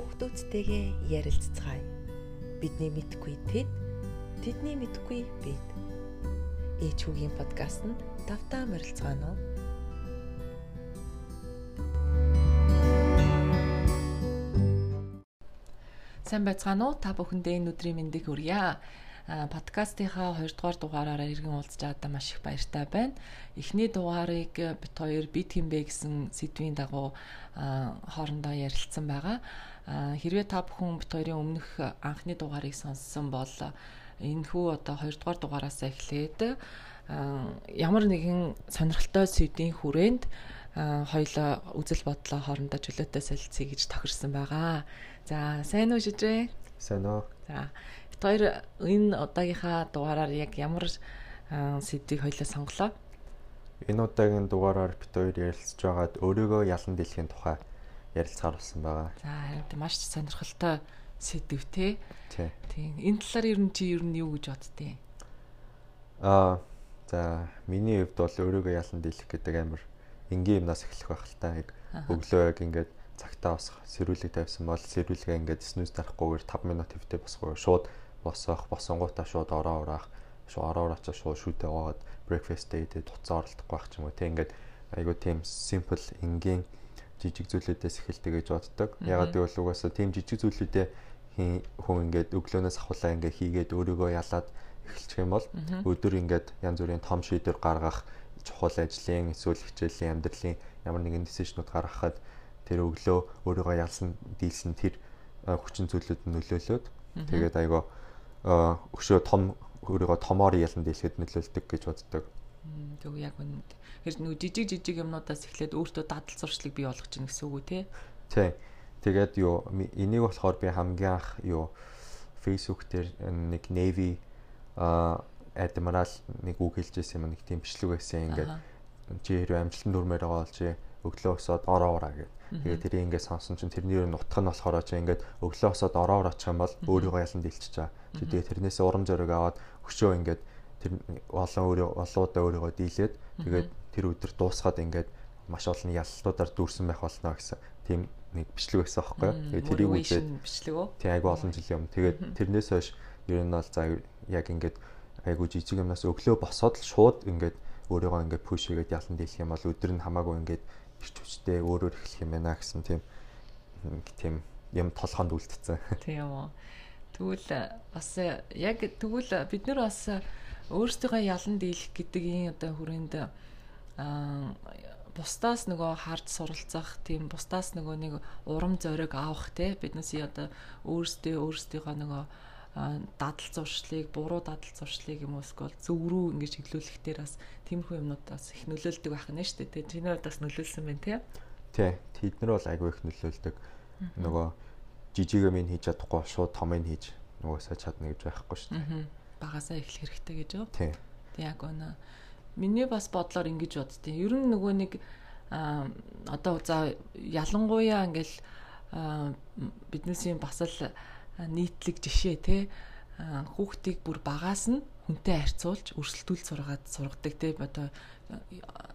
хүүхдүүдтэйгээ ярилцгаая. Бидний мэдгүй тэд, тэдний мэдгүй бид. Ээч хүүгийн подкаст нь давтаа морилцгаано. Сайн байцгаана уу? Та бүхэндээ энэ өдрийн мэндийг хүргье подкастынхаа 2 дугаар дугаараараа иргэн уулзч байгаадаа маш их баяртай байна. Эхний дугаарыг бит хоёр бид хинбэ гэсэн сэдвийн дагуу хоорондоо ярилцсан байгаа. Хэрвээ та бүхэн бит хоёрын өмнөх анхны дугаарыг сонссон бол энэ хүү одоо 2 дугаар дугаараас эхлээд ямар нэгэн сонирхолтой сэдвийн хүрээнд хоёлоо үзэл бодлоо хоорондоо чөлөөтэй солилцъя гэж тохирсон байгаа. За сайн уу шижээ? Сайн уу. За хоёр энэ удаагийнхаа дугаараар яг ямар сэдвийг хоёлаа сонголоо? Энэ удаагийн дугаараар бид хоёр ярилцж байгаад өөрийгөө ялан дэлхийн тухай ярилцахаар болсон байгаа. За харин маш сонирхолтой сэдв те. Тий. Тийм. Энэ талаар ер нь чи ер нь юу гэж боддیں۔ Аа за миний хувьд бол өөрийгөө ялан дийлэх гэдэг амар энгийн юмнаас эхлэх байх л та. Өглөө яг ингээд цагтаа босох, сэрүүлэг тавьсан бол сэрүүлгээ ингээд снүүс дарахгүйгээр 5 минут хэвтэй босгоо шууд босоох, босонгуудаа шууд ороо ураах, шууд ороо ураачаа шууд шүтээ уугаад breakfast date туцаа оролдохгүй байх ч юм уу. Тэг ингээд айгуу тийм simple энгийн жижиг зүйлүүдээс эхэлдэг гэж боддог. Ягаад гэвэл угаасаа тийм жижиг зүйлүүдээ хүн ингээд өглөөнөөс ахуулаа ингээд хийгээд өөрийгөө ялаад эхэлчих юм бол өдөр ингээд янз бүрийн том шийдвэр гаргах чухал ажлын эсвэл хичээлийн амьдралын ямар нэгэн дисижнүүд гаргахад тэр өглөө өөрийгөө ялсан дийлсэн тэр хүчин зүйлүүд нөлөөлөөд тэгээд айгаа өшөө том өөрийгөө томоор ялан дийлэхэд нөлөөлдөг гэж боддог. Тэг яг үнэ. Тэр нэг жижиг жижиг юмнуудаас эхлээд өөртөө дадал зуршлыг бий болгож гин гэсэн үг үү те? Тий. Тэгээд юу энийг болохоор би хамгийн анх юу Facebook дээр нэг Navy а адмирал нэг үг хэлж ирсэн юм нэг тийм бичлэг байсан ингээд чи хэрэг амжилтанд хүрмээр байгаа бол чи өглөө өсөөд ороо ураа гэдэг Тэгээд тэрийг ингээд сонсон чинь тэрний нутг нь болохоор чи ингээд өглөө хосоод ороогоор очих юм бол өөрийгөө ялан дэлчиж чаа. Чи тэгээд тэрнээсээ урам зориг аваад өшөө ингээд тэр олон өөрөө олоодаа өөрийгөө дийлээд тэгээд тэр өдөр дуусгаад ингээд маш олон ялалтуудаар дүүрсэн байх болно гэсэн тийм нэг бичлэг байсан аахгүй. Тэгээд тэрийг үзээд бичлэг үү? Тийм айгу олон жилийн өмнө. Тэгээд тэрнээс хойш ер нь бол за яг ингээд айгу жижиг юмнаас өглөө босоод л шууд ингээд өөрийгөө ингээд пуш хийгээд ялан дийлэх юм бол өдөр нь хамаагүй ингээд ирч хүчтэй өөрөөр эхлэх юм байна гэсэн тийм тийм юм толгоонд үлдсэн. Тийм үү. Тэгвэл бас яг тэгвэл бид нар бас өөрсдийнхөө ялан дийлэх гэдэг энэ одоо хүрээнд аа бусдаас нөгөө хард суралцах тийм бусдаас нөгөө нэг урам зориг авах те биднээс одоо өөрсдөө өөрсдийнхөө нөгөө дадал зуршлыг, буруу дадал зуршлыг юм уу эсвэл зөв рүү ингэж чиглүүлэх дээр бас тиймэрхүү юмнуудаас их нөлөөлдөг байх нь шүү дээ. Тэний хувьд бас нөлөөлсөн байна тий. Тий. Тэд нар бол айгүй их нөлөөлдөг. Нөгөө жижиг юм хийж чадахгүй шууд том юм хийж нөгөөсөө чадна гэж байхгүй шүү дээ. Багасаа эхлэх хэрэгтэй гэж юу? Тий. Тэг яг өнө. Миний бас бодлоор ингэж боддیں۔ Ер нь нөгөө нэг а одоо за ялангуяа ингээл биднээс бас л нийтлэг жишээ те хүүхдийг бүр багаас нь хүнтэй харьцуулж өрсөлдүүл сургаад сургадаг те. Одоо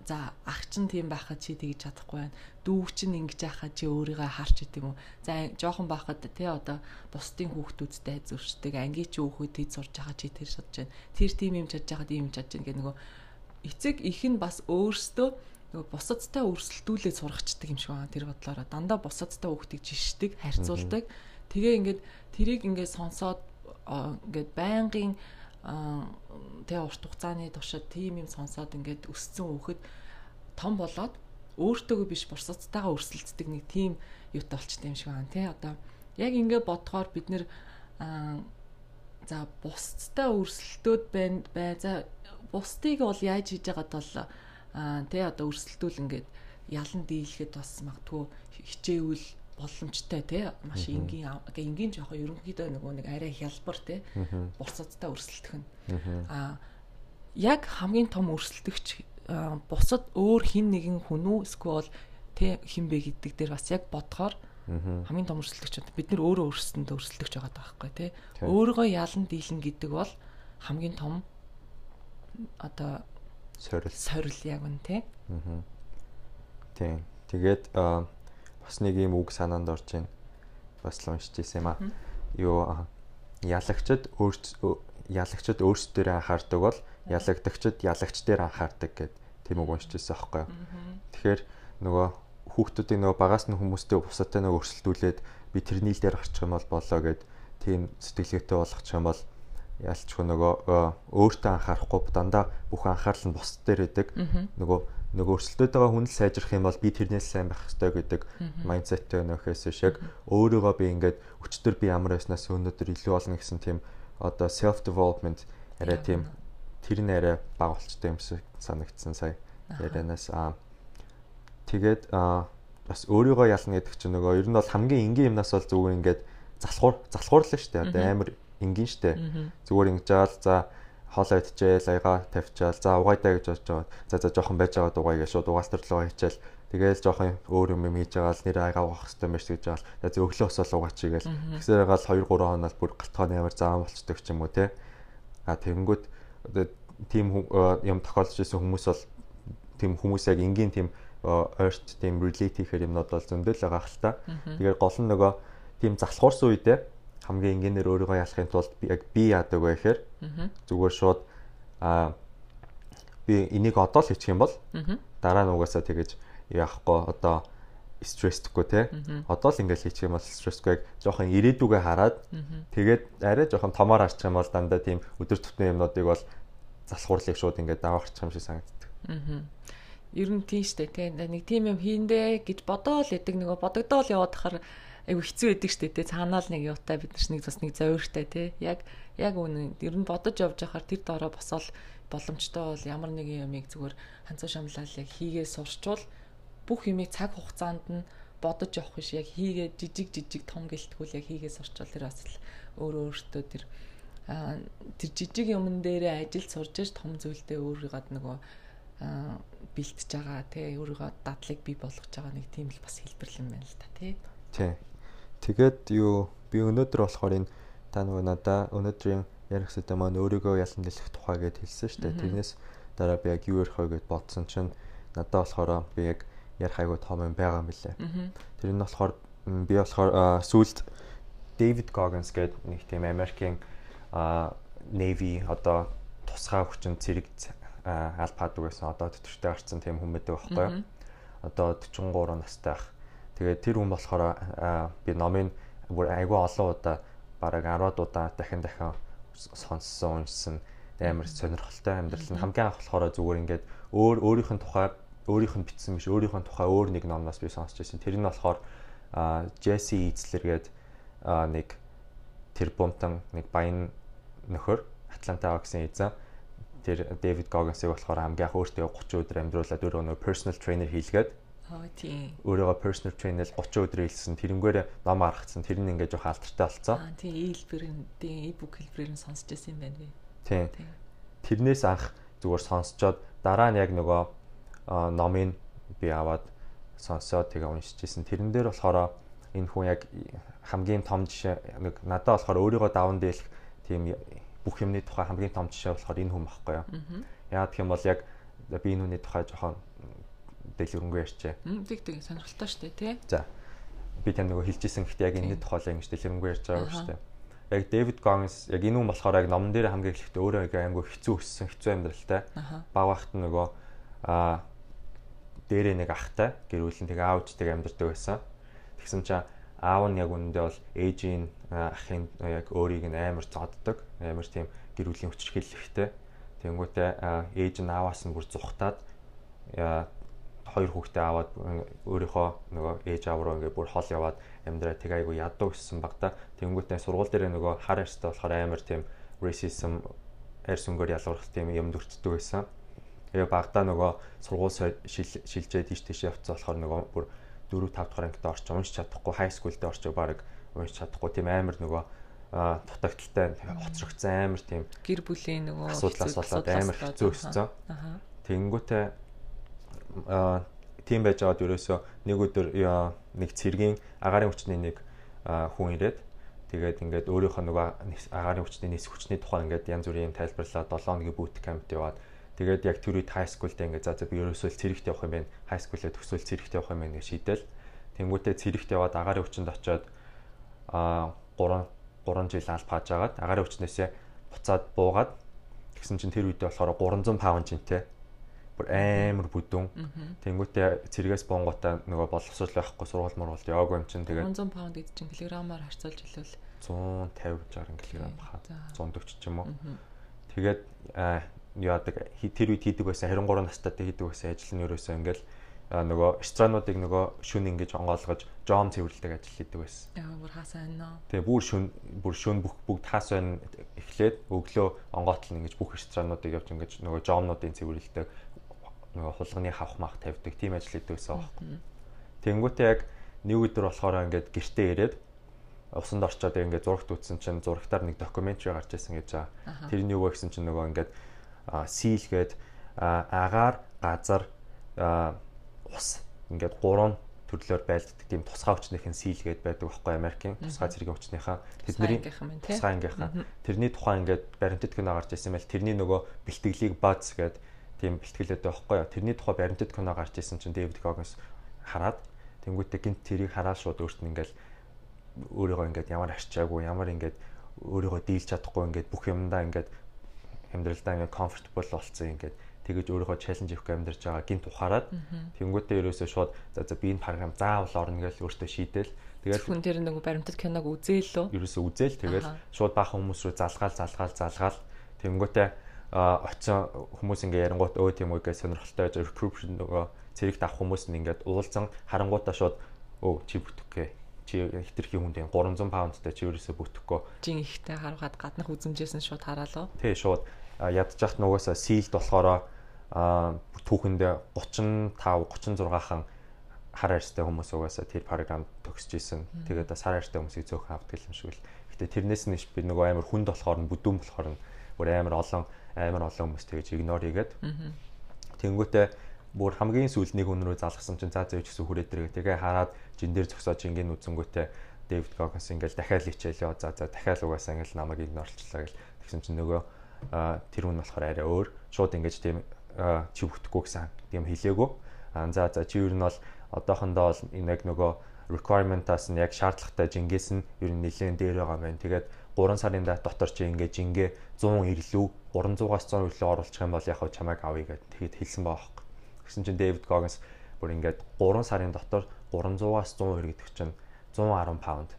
за ах чинь тийм байхад чи тэгж чадахгүй байна. Дүү чинь ингэж яхад чи өөрийгөө харч идэв юм уу? За жоохон байхад те одоо бусдын хүүхдүүдтэй зөрчдөг ангийн чи хүүхэд тэд сурж байгаа чи тэр шатж байна. Тэр тийм юм чадж байгаад ийм чадж байна гэх нөгөө эцэг их нь бас өөрсдөө нөгөө бусадтай өрсөлдүүлээд сургачдаг юм шиг байна тэр бодлороо дандаа бусадтай хүүхдийг жишдэг харьцуулдаг. Тэгээ ингээд тэрийг ингээд сонсоод ингээд байнгын тэг урт хугацааны туршид тийм юм сонсоод ингээд өссөн хүүхэд том болоод өөртөөгөө биш бурсацтайгаа өрсөлддөг нэг тийм юут болчтой юм шиг байна тий одоо яг ингээд бодохоор бид нэр за бусцтай өрсөлдөөд байна бай за бусдыг бол яаж хийж байгаад бол тий одоо өрсөлдүүл ингээд ялан дийлэхэд бас магтгүй хичээвэл боломжтой тий маш энгийн энгийн жоохон ерөнхийдөө нөгөө нэг арай хялбар тий бурцадтай өрсөлдөх нь. А яг хамгийн том өрсөлдөгч бусад өөр хин нэгэн хүн үү? Эсвэл тий хин бэ гэдэг дээр бас яг бодохоор хамгийн том өрсөлдөгч бид нар өөрөө өөрсөндөө өрсөлдөгч байгаа байхгүй тий. Өөрийгөө ялан дийлэн гэдэг бол хамгийн том одоо сорил. сорил яг үн тий тий. Тэгээд бас нэг юм үг санаанд орж байна. бас л уншиж ирсэн юм аа. Юу ялагчд өөрч ялагчд өөрсдөө анхаардаг бол ялагдагчд ялагч дээр анхаардаг гэд тийм үг уншиж ирсэн аахгүй юу. Тэгэхээр нөгөө хүүхдүүдийн нөгөө багаас нь хүмүүстэй бусадтай нөгөө өрсөлдүүлээд би тэрний л дээр орчих юм бол болоо гэд тийм сэтгэлгээтэй болгочих юм бол ялчгүй нөгөө өөртөө анхаарахгүй дандаа бүх анхаарал нь бусд дээр байдаг. Нөгөө нөгөө өрсөлдөд байгаа хүн л сайжрах юм бол би тэрнээс сайн байх хэрэгтэй гэдэг майндсеттэй нөхөөс шиг өөрийгөө би ингээд өчтөр би ямар байснаас өнөөдөр илүү болно гэсэн тийм одоо self development арай тийм тэр нь арай баг болчтой юм шиг санагдсан сая ярианаас. Аа. Тэгээд аа бас өөрийгөө ялна гэдэг чинь нөгөө ер нь бол хамгийн энгийн юмнаас бол зүгээр ингээд залхуур залхуурлаа шүү дээ. Одоо амар энгийн дээ зүгээр ингэж жаал за хоолоо идчихээл аяга тавьчаал за угаадаа гэж бодож байгаа. За за жоохон байж байгаа дугай гэж шууд угаалтар руу хичээл тэгээл жоохон өөр юм юм хийж байгаа л нэр аяга угаах хэрэгтэй шиг гэж байгаа. За өглөө усаал угаачигээл тэгсээр гал 2 3 хоноод бүр галтгооны ямар заам болцдог ч юм уу те. А тэгэнгүүт тийм юм тохиолдож исэн хүмүүс бол тийм хүмүүс яг энгийн тийм ойрт тийм relate хийхээр юмнууд бол зөндөл байгаа хэл та. Тэгэхээр гол нь нөгөө тийм залхуурсан үедээ хамгийн энгийнээр өөрийгөө ялахын тулд яг би яадаг вэ гэхээр зүгээр шууд а би энийг одоо л хийчих юм бол дараа нь угаасаа тэгэж яахгүй одоо стресстгүй те. Одоо л ингээл хийчих юм бол стрессгүй яг жоохон ирээдүгэ хараад тэгээд арай жоохон томоор харчих юм бол дандаа тийм өдөр тутмын юмнуудыг бол залхуурлыг шууд ингээд даваарчих юм шиг санагддаг. Аа. Ер нь тийм штэ те. Нэг тийм юм хийндэ гэж бодоол идэг нөгөө бодогдоол яваад хахаар айгу хэцүү байдаг штэ те цаанаа л нэг юутай бид нар нэг бас нэг зовиртой те яг яг үнэн ер нь бодож явж байхаар тэр доороо босоод боломжтой бол ямар нэгэн юмыг зүгээр ханцуу шамлал яг хийгээ сурчвал бүх юмыг цаг хугацаанд нь бодож явах биш яг хийгээ жижиг жижиг том гэлтгүүл яг хийгээ сурчвал тэр бас л өөр өөртөө тэр тэр жижиг юмн дээрээ ажил сурж ш том зүйлдээ өөрийгөө нөгөө бэлтэж байгаа тий өөрийгөө дадлыг бий болгож байгаа нэг тийм л бас хэлбэрлэн байна л та тий. Тий. Тэгээд юу би өнөөдөр болохоор энэ та нөгөө надаа өнөөдрийн ярих сэдв маань өөрийгөө ялан дэлгэх тухай гэд хэлсэн шүү дээ. Тэрнээс дараа би яг юу ярих вэ гэд бодсон чинь надад болохоор би яг ярих айгуу том юм байгаа юм билээ. Тэр нь болохоор би болохоор сүлд Дэвид Goggins гэдэг нэг тийм Америкийн Navy одоо тусгай хүчин цэрэг албаад байсан одоо төтөртэй гарцсан тийм хүн байдаг байхгүй юу. Одоо 43 настай ах. Тэгээд тэр хүн болохоор би номын бүр айгүй олон удаа бараг 10 удаа дахин дахин сонссон уншсан амар сонирхолтой амьдрал нь хамгийн анх болохоор зүгээр ингээд өөр өөрийнх нь тухай өөрийнх нь бичсэн биш өөрийнх нь тухай өөр нэг номноос би сонсч байсан. Тэр нь болохоор Джесси Ийцлер гээд нэг тэр бумтан нэг баян нөхөр Атлантаа гэсэн эзэн тэр Дэвид Гоггинсыг болохоор хамгийн анх өөртөө 30 өдөр амьдруулад өөрөө нөө personal trainer хийлгээд Аа тийм. Өөрийгөө personal trainer 30 өдөр хийлсэн. Тэрнгээр ном аргацсан. Тэр нь ингээд жоох алдартай болцсон. Аа тийм e-хэлбэрийн e-book хэлбэрээр нь сонсч байсан юм байна би. Тийм. Тэрнээс анх зүгээр сонсцоод дараа нь яг нөгөө номын би аваад сонсоод тэгээ уншиж ирсэн. Тэрэн дээр болохоор энэ хүн яг хамгийн том жишээ нэг надад болохоор өөрийгөө даван дийлэх тийм бүх юмны тухай хамгийн том жишээ болохоор энэ хүн багхгүй юу. Яагаад гэх юм бол яг би энэ хүний тухай жоохон дэлгэрэнгүй ярьчээ. Тэг тэг сонирхолтой шүү дээ тий. За. Би тань нөгөө хэлчихсэн гэхдээ яг энэ тухай л ингэж дэлгэрэнгүй ярьж байгаа шүү дээ. Яг Дэвид Гомс яг энэ хүн болохоор яг номон дээр хамгийн эхлэхдээ өөрөө яг аймаг хэцүү өссөн хэцүү амьдралтай. Баг багт нөгөө аа дээрээ нэг ахтай гэр бүлийн тэгээ аавчдаг амьдардаг байсан. Тэгсэн чинь аав нь яг үнэндээ бол ээжийн ахын яг өөрийг нь амар зоддог. Амар тийм гэр бүлийн хүчрхийлэлтэй. Тэнгүүтээ ээж нь ааваас нь бүр зүхтаад хоёр хүүхдээ аваад өөрийнхөө нөгөө ээж аав руу ингээд бүр хол яваад амьдраа тэг айгу ядуу гэсэн багта. Тэнгүүтээ сургууль дээр нөгөө хар арьстай болохоор амар тийм racism арьс өнгөөр ялгарх тийм юм дурддаг байсан. Тэгээ багтаа нөгөө сургууль шилжээ тийш тийш явцсан болохоор нөгөө бүр 4 5 дахь ангид орч уншиж чадахгүй хай скулд орч баг уншиж чадахгүй тийм амар нөгөө дутагдaltaй хоцрогдсон амар тийм гэр бүлийн нөгөө асуудлаас болоод амар хэцүү өссөн. Тэнгүүтээ тийм байж байгаад ерөөсөө нэг өдөр нэг цэргийн агаарын хүчний нэг хүн ирээд тэгээд ингээд өөрийнхөө нөгөө агаарын хүчний нийс хүчний тухай ингээд янз бүрийн тайлбарлаад 7 хоногийн бүүт кампт яваад Тэгээд яг тэр үед high school-тэй ингээд за за би ерөөсөө цэрэгт явах юм байна. High school-ээ төгсөөл цэрэгт явах юм байна гэж шийдэл. Тэнгүүтээ цэрэгт яваад агаарын хүчинд очиод а 3 3 жил аль пааж агаад агаарын хүчнээсээ буцаад буугаад тэгсэн чинь тэр үедээ болохоор 300 паунд жинтэй бүр амар бүдүүн. Тэнгүүтээ цэргээс бонготой нөгөө боловсрол байхгүй сургууль мургуулд яваг юм чинь тэгээд 300 паунд гэж чинь килограммаар харьцуулж хэлвэл 150 60 кг баха. 140 ч юм уу. Тэгээд яадаг тэр үед хийдэг байсан 23 настайтай хийдэг байсан ажил нь ерөөсөө ингээл нөгөө странуудыг нөгөө шүн ингэж онгоолгож жом цэвэрлдэг ажил хийдэг байсан. Яа бүр хаасаа байна. Тэгээ бүр шүн бүр шүн бүх бүгд хаас байна эхлээд өглөө онгоотл ингэж бүх странуудыг явж ингэж нөгөө жомнуудын цэвэрлдэг нөгөө хулганы хавх мах тавьдаг тийм ажил хийдэг байсан байхгүй. Тэнгүүтээ яг нэг өдөр болохоор ингээд гэртээ ирээд усанд орчоод ингээд зурагт үтсэн чинь зурагтаар нэг докюментари гарч ирсэн гэж байгаа. Тэрний юу вэ гэсэн чинь нөгөө ингээд сийлгээд агаар газар ус ингээд гурван төрлөөр байлддаг тийм тусгай хүчнийхэн сийлгээд байдаг байхгүй Америкийн тусгай цэргийн хүчнийхээ тэдний тусгай ангийнхаа тэрний тухайн ингээд баримтат кино гарч ирсэн байл. Тэрний нөгөө бэлтгэлийг бац гэдэг тийм бэлтгэлээд байхгүй юу? Тэрний тухай баримтат кино гарч ирсэн чинь Дэвид Когенс хараад тэнгуүтээ гинт тэрийг хараад шууд өөрт нь ингээд өөрийгөө ингээд ямар арчаагүй ямар ингээд өөрийгөө дийлж чадахгүй ингээд бүх юмдаа ингээд амьдралдаа ингээд comfortable болцсон ингээд тэгэж өөрийгөө чаленж хийх амьдарч байгаа гинт ухаарад тэнгуүтээ ерөөсөө шууд за за би энэ програм заавал орно гэж өөртөө шийдэл. Тэгэл хүн тэр нэг баримтат киног үзээл лөө. ерөөсөө үзээл тэгэл шууд баахан хүмүүс рүү залгаал залгаал залгаал. Тэнгуүтээ очисон хүмүүс ингээ ярангуут өө тийм үү гэж сонирхолтой байж recruitment нөгөө цэрэгт авах хүмүүс нь ингээд уулзсан. Харангуудаа шууд өө чи бүтгэхгүй чи хитрхи хүнд 300 паундтай чи ерөөсөө бүтгэхгүй жин ихтэй харгаад гаднах үзэмжээс нь шууд хараалаа тий шууд ядчих нугасаа сийлд болохоор түүхэндээ 35 36 хан хар арьстай хүмүүс угаасаа тэр програмд төгсөж исэн. Тэгээд бас хар арьстай хүмүүсийг зөөхөн авдаг юм шиг л. Гэтэ тэрнээс нь би нөгөө амар хүнд болохоор нь бүдүүн болохоор нь бүр амар олон амар олон хүмүүс тэгэж игнор хийгээд. Тэнгүүтээ бүр хамгийн сүүл нэг хүн рүү залгасан чинь цаа зөөж гэсэн хүрээд дэрэг. Тэгээ хараад жин дээр зөксөөж ингийн үзэнгүүтээ Дэвид Гогонс ингээл дахиад хичээлээ. За за дахиад угаасаа ингээл намайг игнорчлаа гэл. Тэгсэн чинь нөгөө тэр хүн болохоор арай өөр. Шууд ингэж тийм чи бүтэхгүй гэсэн тийм хэлээгүү. За за чи ер нь бол одоохондоо бол яг нөгөө requirement-аас нь яг шаардлагатай жингээс нь ер нь нэлээд дээр байгаа байна. Тэгээд 3 сарын дотор чи ингээ жингээ 100 ирлүү 300-аас 100 ирлүү оруулах юм бол яг хав чамайг авъя гэд тэгэд хэлсэн байгаа. Гэсэн чинь Дэвид Гогенс бүр ингээд 3 сарын дотор 300-аас 100 ир гэдэг чинь 110 паунд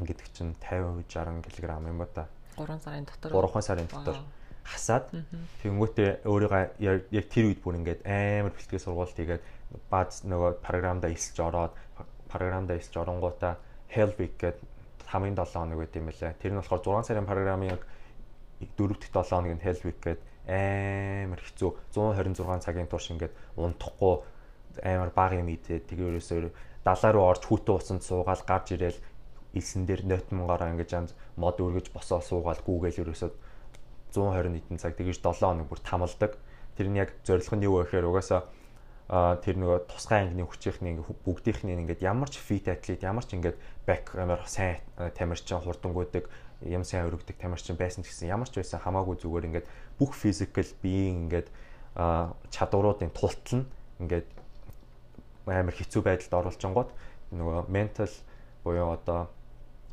гэдэг чинь 50 60 кг юм ба та. 3 сарын дотор 3 сарын дотор хасаад тэнгуүтээ өөрийгөө яг тэр үед бүр ингээд амар бэлтгэл сургууль тэгээд бааз нөгөө програмда элсэж ороод програмда элсэж оронгуудаа Hell Week гэдэг хамгийн 7 хоног байт юм байлаа. Тэр нь болохоор 6 сарын програмын яг 4 дахь 7 хоногийн Hell Week гэдэг амар хэцүү 126 цагийн турш ингээд унтахгүй амар баг юм идээд тэгээ ерөөсөө далаа руу орж хүүтэн уцанд суугаад гарч ирээл илсэн дээр нотмонгороо ингэж янз мод өргөж босоо суугаад гүүгээл ерөөсөө 120 нийтэн цаг тэгэж 7 хоног бүр тамалдаг. Тэр нь яг зорилго нь юу вэ гэхээр угаасаа тэр нөгөө тусгай ангины хүчийнхний бүгдийнхний ингээд ямар ч fit athlete ямар ч ингээд back амар сайн тамирчин хурдангуудыг юм сайн өргөдөг тамирчин байсан гэсэн ямар ч байсан хамаагүй зүгээр ингээд бүх physical биеийн ингээд чадваруудын тултал нь ингээд амар хэцүү байдалд оруулж ангууд нөгөө mental буюу одоо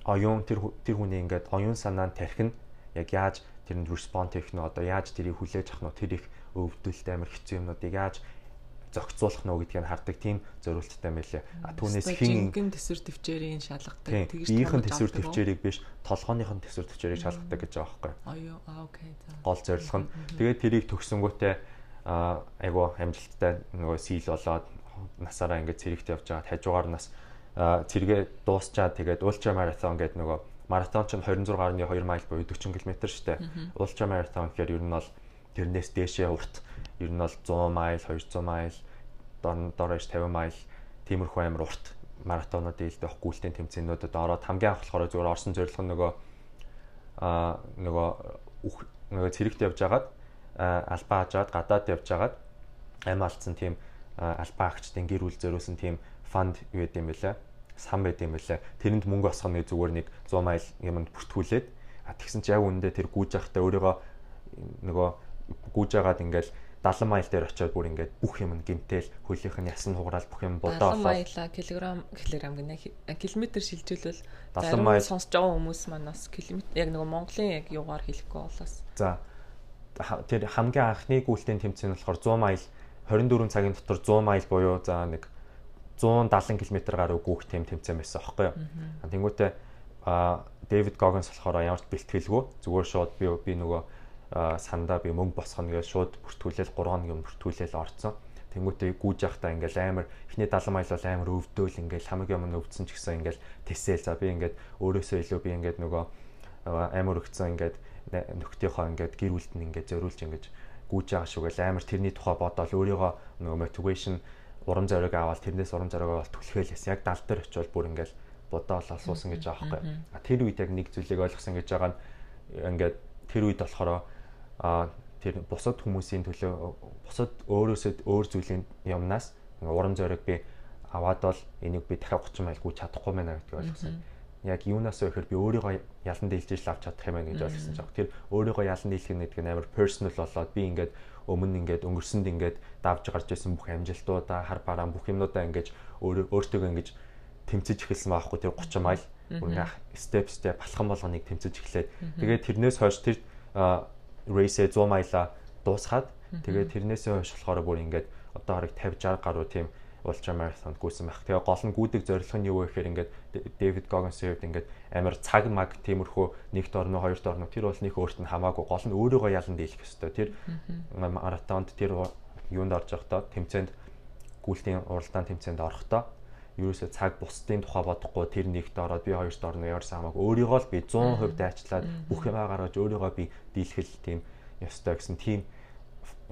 оюун тэр тэр хүний ингээд оюун санаа нь тархин яг яаж тэрэнд respond хийх нь одоо яаж тэрийг хүлээж авах нь тэр их өвдөлт амар хэцүү юмнуудыг яаж зохицуулах нь гэдгийг хардаг тийм зориулттай байлээ. А түүнээс хин гин төсвөр төвчээрийн шалгадаг тэгж биеийн төсвөр төвчээрийг биш толгойнхын төсвөр төвчээрийг шалгадаг гэж байгаа байхгүй. Аа окей за. Гол зорилго нь тэгээд тэрийг төгсөнгүүтээ а айгу амжилттай нөгөө сийл болоод насаараа ингээд цэрэгт явж байгаа хажуугаар нас цэрэгээ дуусчаад тэгээд ультра марафон гэдэг нөгөө маратон ч 26.2 майл буюу 40 км штэ. Ультра маратон гэхээр ер нь бол тэрнээс дээшээ урт ер нь бол 100 майл, 200 майл, дор дорож 50 майл тиймэрхүү амар урт маратонууд дийлдэх гүйлтийн тэмцээнүүдэд ороод хамгийн анх болохоор зүгээр орсон зорилго нь нөгөө аа нөгөө нөгөө цэрэгт явж агаад албаа хажаад гадаад явж агаад амь алдсан тийм албаа агчдын гэр бүл зориулсан тийм фанд юу гэдэг юм бэлээ сан байд юм байлаа. Тэрэнд мөнгө осгох нэг зүгээр нэг 100 майл юмд бүртгүүлээд тэгсэн чи яг үүндээ тэр гүүж явахдаа өөрийгөө нөгөө гүүж яагаад ингээл 70 майл дээр очиод бүр ингээд бүх юм гимтэл хөлийнх нь ясан хугараал бүх юм бодоо болоо 70 майла килограмм килограмм гэнэ. Километр шилжүүлвэл 70 майл сонсож байгаа хүмүүс маань бас километр яг нөгөө Монголын яг югаар хэлэхгүй болоос. За тэр хамгийн анхны гүйлтийн тэмцээн болохоор 100 майл 24 цагийн дотор 100 майл буюу за нэг 170 км гаруй гүөх тэм тэмцээн байсан аахгүй юу. Тэнгүүтээ а Дэвид Гогенс болохоор ямар ч бэлтгэлгүй зүгээр шууд би би нөгөө сандаа би мөнгө босгоно гэж шууд бүртгүүлэл 3 хоногийн бүртгүүлэл орцсон. Тэнгүүтээ гүүж явахдаа ингээл амар эхний 70 майл бол амар өвдөөл ингээл хамаг юм өвдсөн ч гэсэн ингээл тэсэл за би ингээд өөрөөсөө илүү би ингээд нөгөө амар өгцөн ингээд нөхдийнхөө ингээд гэр бүлд нь ингээд зориулж ингээд гүүж байгаа шүү гэл амар тэрний тухай бодоол өөрийгөө нөгөө мотивашн урам зориг аваад тэрнээс урам зориг аваад түлхээл яасан яг 70 дээр очивол бүр ингээд бодоол асуусан гэж байгаа байхгүй. Тэр үед яг нэг зүйлийг ойлгосон гэж байгаа нь ингээд тэр үед болохоор а тэр бусад хүмүүсийн төлөө бусад өөрөөсөө өөр зүйлийн юмнаас урам зориг би аваад бол энийг би дахиад 30 майл гүйж чадахгүй мэнэ гэдгийг ойлгосон. Яг юунаас вэ гэхээр би өөрийгөө ялан дийлж авч чадах юм байна гэж ойлгосон жоох. Тэр өөрийгөө ялан дийлэх гэдэг нь амар personal болоод би ингээд өмнө ингээд өнгөрсөнд ингээд давж гарч байсан бүх амжилтуудаа хар бараан бүх юмнуудаа ингээд өөртөө ингээд тэмцэж эхэлсэн байхгүй тэр 30 майл. Бүр ингээ степ степ балхан болгоныг тэмцэж эхлээд. Тэгээд тэрнээс хойш тэр рейсээ 100 майла дуусгаад тэгээд тэрнээсээ хойш болохоор бүр ингээд одоо хараг 50 60 гаруй тийм ультра марафонд гүйсэн байх. Тэгээ гол нь гүйдэг зорилго нь юу вэ гэхээр ингээд Дэвид Гогенс хэвд ингээд амар цаг маг тиймэрхүү нэгт орно хоёрт орно тэр бол нэг өөрт нь хамаагүй гол нь өөрийгөө ялан дийлэх ёстой. Тэр марафонд тэр юунд орж явахдаа тэмцээнд гүйлтийн уралдаан тэмцээнд орохдоо ерөөсөө цаг бусдын тухай бодохгүй тэр нэгт ороод би хоёрт орно яарсан хамаагүй. Өөрийгөө л би 100% дайчлаад бүх юмаа гаргаж өөрийгөө би дийлхэл тийм ёстой гэсэн тийм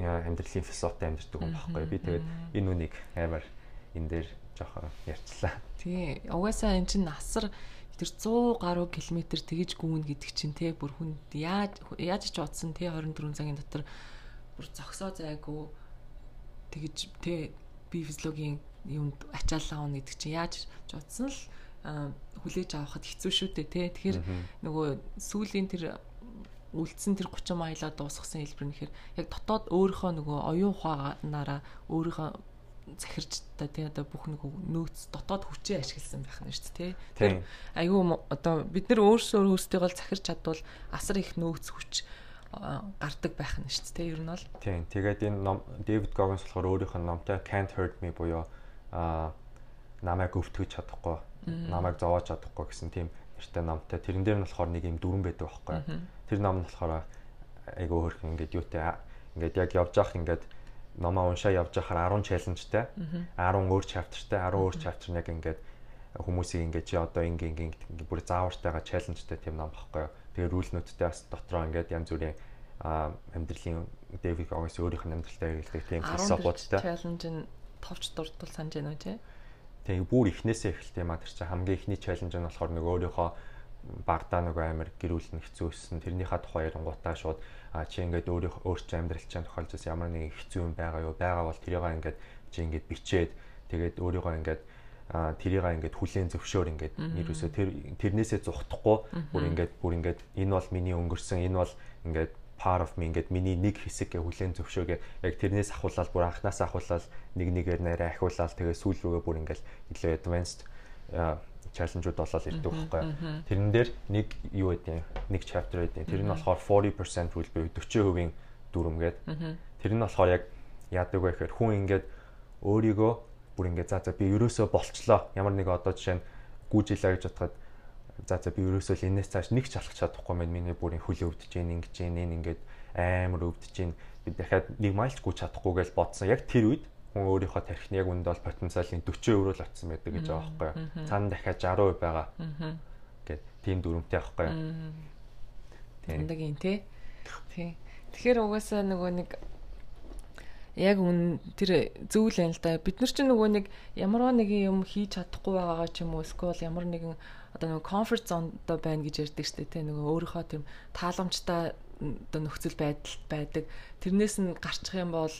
амьдралын философитой амьддаг юм багхгүй би тэгээд энэ үнийг амар энэ дээр жоохон ярьчлаа. Тий. Угаасаа эн чин насар тэр 100 гаруй километр тэгэж гүн гэдэг чинь те бүр хүн яаж яаж ч утсан те 24 цагийн дотор бүр зогсоо зайгүй тэгэж те би физиологийн юмд ачаалаа авах гэдэг чинь яаж ч утсан л хүлээж авахд хэцүү шүү дээ тий. Тэгэхээр нөгөө сүүлийн тэр үлдсэн тэр 30 маялаа дуусгасан хэлбэр нэхэр яг дотоод өөрийнхөө нөгөө оюун ухаанаараа өөрийнхөө захирч та тий одоо бүх нэг нөөц дотоод хүчээ ашигласан байх нь шүү дээ тий. Айгүй одоо бид нар өөрсөө өөрсдийгөө захирч чадвал асар их нөөц хүч гардаг байх нь шүү дээ. Ер нь бол. Тийм. Тэгээд энэ ном Дэвид Гогенс болохоор өөрийнх нь номтой Can't Hurt Me буюу а намайг өвтгөж чадахгүй намайг зовоож чадахгүй гэсэн тийм нэртэй номтой тэрэн дээр нь болохоор нэг юм дүрэн байдаг байхгүй тэр ном нь болохоор айгүй хөрх ингээд юутай ингээд яг явж явах ингээд номоо уншаа явж байхаар 10 челленжтэй 10 өөр чаптертэй 10 өөр чаптер нь яг ингээд хүмүүсийг ингээд чи одоо ингээ ингээ бүр заавартайгаа челленжтэй тийм ном багхгүй. Тэгээ рүүл нөттэй бас дотроо ингээд янз бүрийн амьдралын Дэвид Огс өөрийнх нь амьдралтай хэрэглэх тийм философиудтай. Челленж нь товч дурдвал санаж байна уу тий? Тэгээ бүр ихнээсээ эхэлт юм а тэр чинь хамгийн ихний челленж нь болохоор нөгөө өөрийнхөө багдаа нөгөө амир гэрүүлэн хэцүүсэн тэрнийхээ тухай ярангуудаа шууд а чи ингээд өөрийнхөө өөрчн амьдрал чинь тохиолдсон ямар нэгэн хэцүү юм байгаа юу? Байгаа бол тэрийг ингээд чи ингээд бичээд тэгээд өөрийгөө ингээд а тэрийг ингээд хүлээн зөвшөөр ингээд нэрөөсөө тэр тэрнээсээ зүхтахгүй бүр ингээд бүр ингээд энэ бол миний өнгөрсөн энэ бол ингээд part of me ингээд миний нэг хэсэг гэ хүлэн зөвшөөгөө яг тэрнээс ахуулаад бүр анханаас ахуулаад нэг нэгээр нэрээ ахиулаад тэгээ сүүл рүүгээ бүр ингээд илүү advanced чаленжууд болоод ирдэг байхгүй. Тэрэн дээр нэг юу гэдэг нэг chapter гэдэг. Тэр нь болохоор 40% rule буюу 40% дүрмгээд. Тэр нь болохоор яг яадаг вэ гэхээр хүн ингээд өөрийгөө бүр ингээд за за би ерөөсөө болчлоо. Ямар нэг одоо жишээ нь гүйжилээ гэж бодоход за за би ерөөсөө л энэс цааш нэг ч алхах чадахгүй мэн миний бүрийн хөл өвдөж гин ингэж гин ингээд амар өвдөж гин би дахиад нэг майлч гүйж чадахгүй гэж бодсон. Яг тэр үед хүн өөрийнхөө тархины яг үндэ бол потенциалын 40% рүү л очсон байдаг гэж байгаа байхгүй юу. Цаана дахиад 60% байгаа. Гэт тийм дүрмтэй байхгүй юу. Тийм. Ундагийн тий. Тий. Тэгэхээр угаасаа нөгөө нэг яг үн тэр зөвл байна л да. Бид нар чинь нөгөө нэг ямар нэг юм хийж чадахгүй байгаагаа ч юм уу эсвэл ямар нэгэн одоо нөгөө comfort zone-до байна гэж ярьдаг шүү дээ тий нөгөө өөрийнхөө тийм тааламжтай одоо нөхцөл байдалд байдаг. Тэрнээс нь гарчих юм бол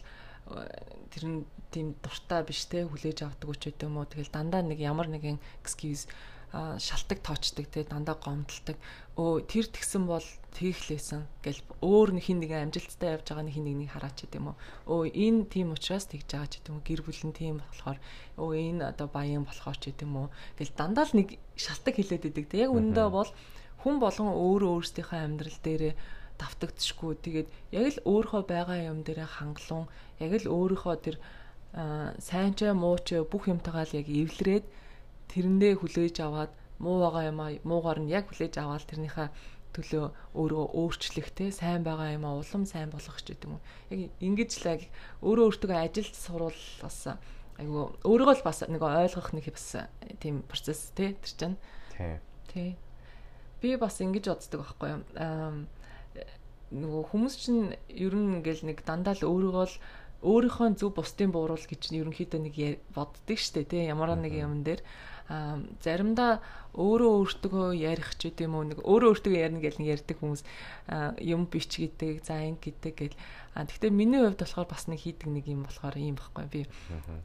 тэр нь тийм дуртай биш те хүлээж авдаг гэдэг юм уу? Тэгэл дандаа нэг ямар нэгэн excuse шалтак тоочдаг те дандаа гомдолдог өө тэр тэгсэн бол тийхлээсэн гэл өөр нэг хин нэгэн амжилттай явж байгаа нэг хин нэгнийг хараач гэдэг юм уу? Өө энэ тийм учраас тэгж байгаа ч гэдэг юм гэр бүл нь тийм болохоор өө энэ одоо баян болохоор ч гэдэг юм уу гэл дандаа л нэг шалтак хилээд идэг те. Яг үүндээ бол хүн болгон өөрөө өөрсдийнхөө амьдрал дээрээ давтагдчихгүй. Тэгээд яг л өөрийнхөө байгаа юм дээрээ хангалуун яг л өөрийнхөө тэр сайн ч муу ч бүх юмтайгаа л яг эвлэрээд тэрэндээ хүлээж аваад муу байгаа юм аа муугаар нь яг хүлээж аваад тэрнийхээ төлөө өөрөө өөрчлөх те сайн байгаа юм аа улам сайн болгох ч гэдэг юм. Яг ингэж л яг өөрөө өөртөө ажилд суруул бас айгу өөрийгөө л бас нэг ойлгох нэг бас тийм процесс те тэр чинь. Тий. Тий. Би бас ингэж боддог байхгүй юу? Аа нөгөө хүмүүс чинь ер нь ингээл нэг дандаа л өөрийгөө л өөрийнхөө зөв бусдын бууруул гэж ерөнхийдөө нэг боддөг штэ тий ямар нэг юм дээр а заримдаа өөрөө өөртөө ярих ч гэдэм үү нэг өөрөө өөртөө ярина гэж нэг ярьдаг хүмүүс юм бич гэдэг за ин гэдэг гэл. А тэгтээ миний хувьд болохоор бас нэг хийдэг нэг юм болохоор юм байхгүй би.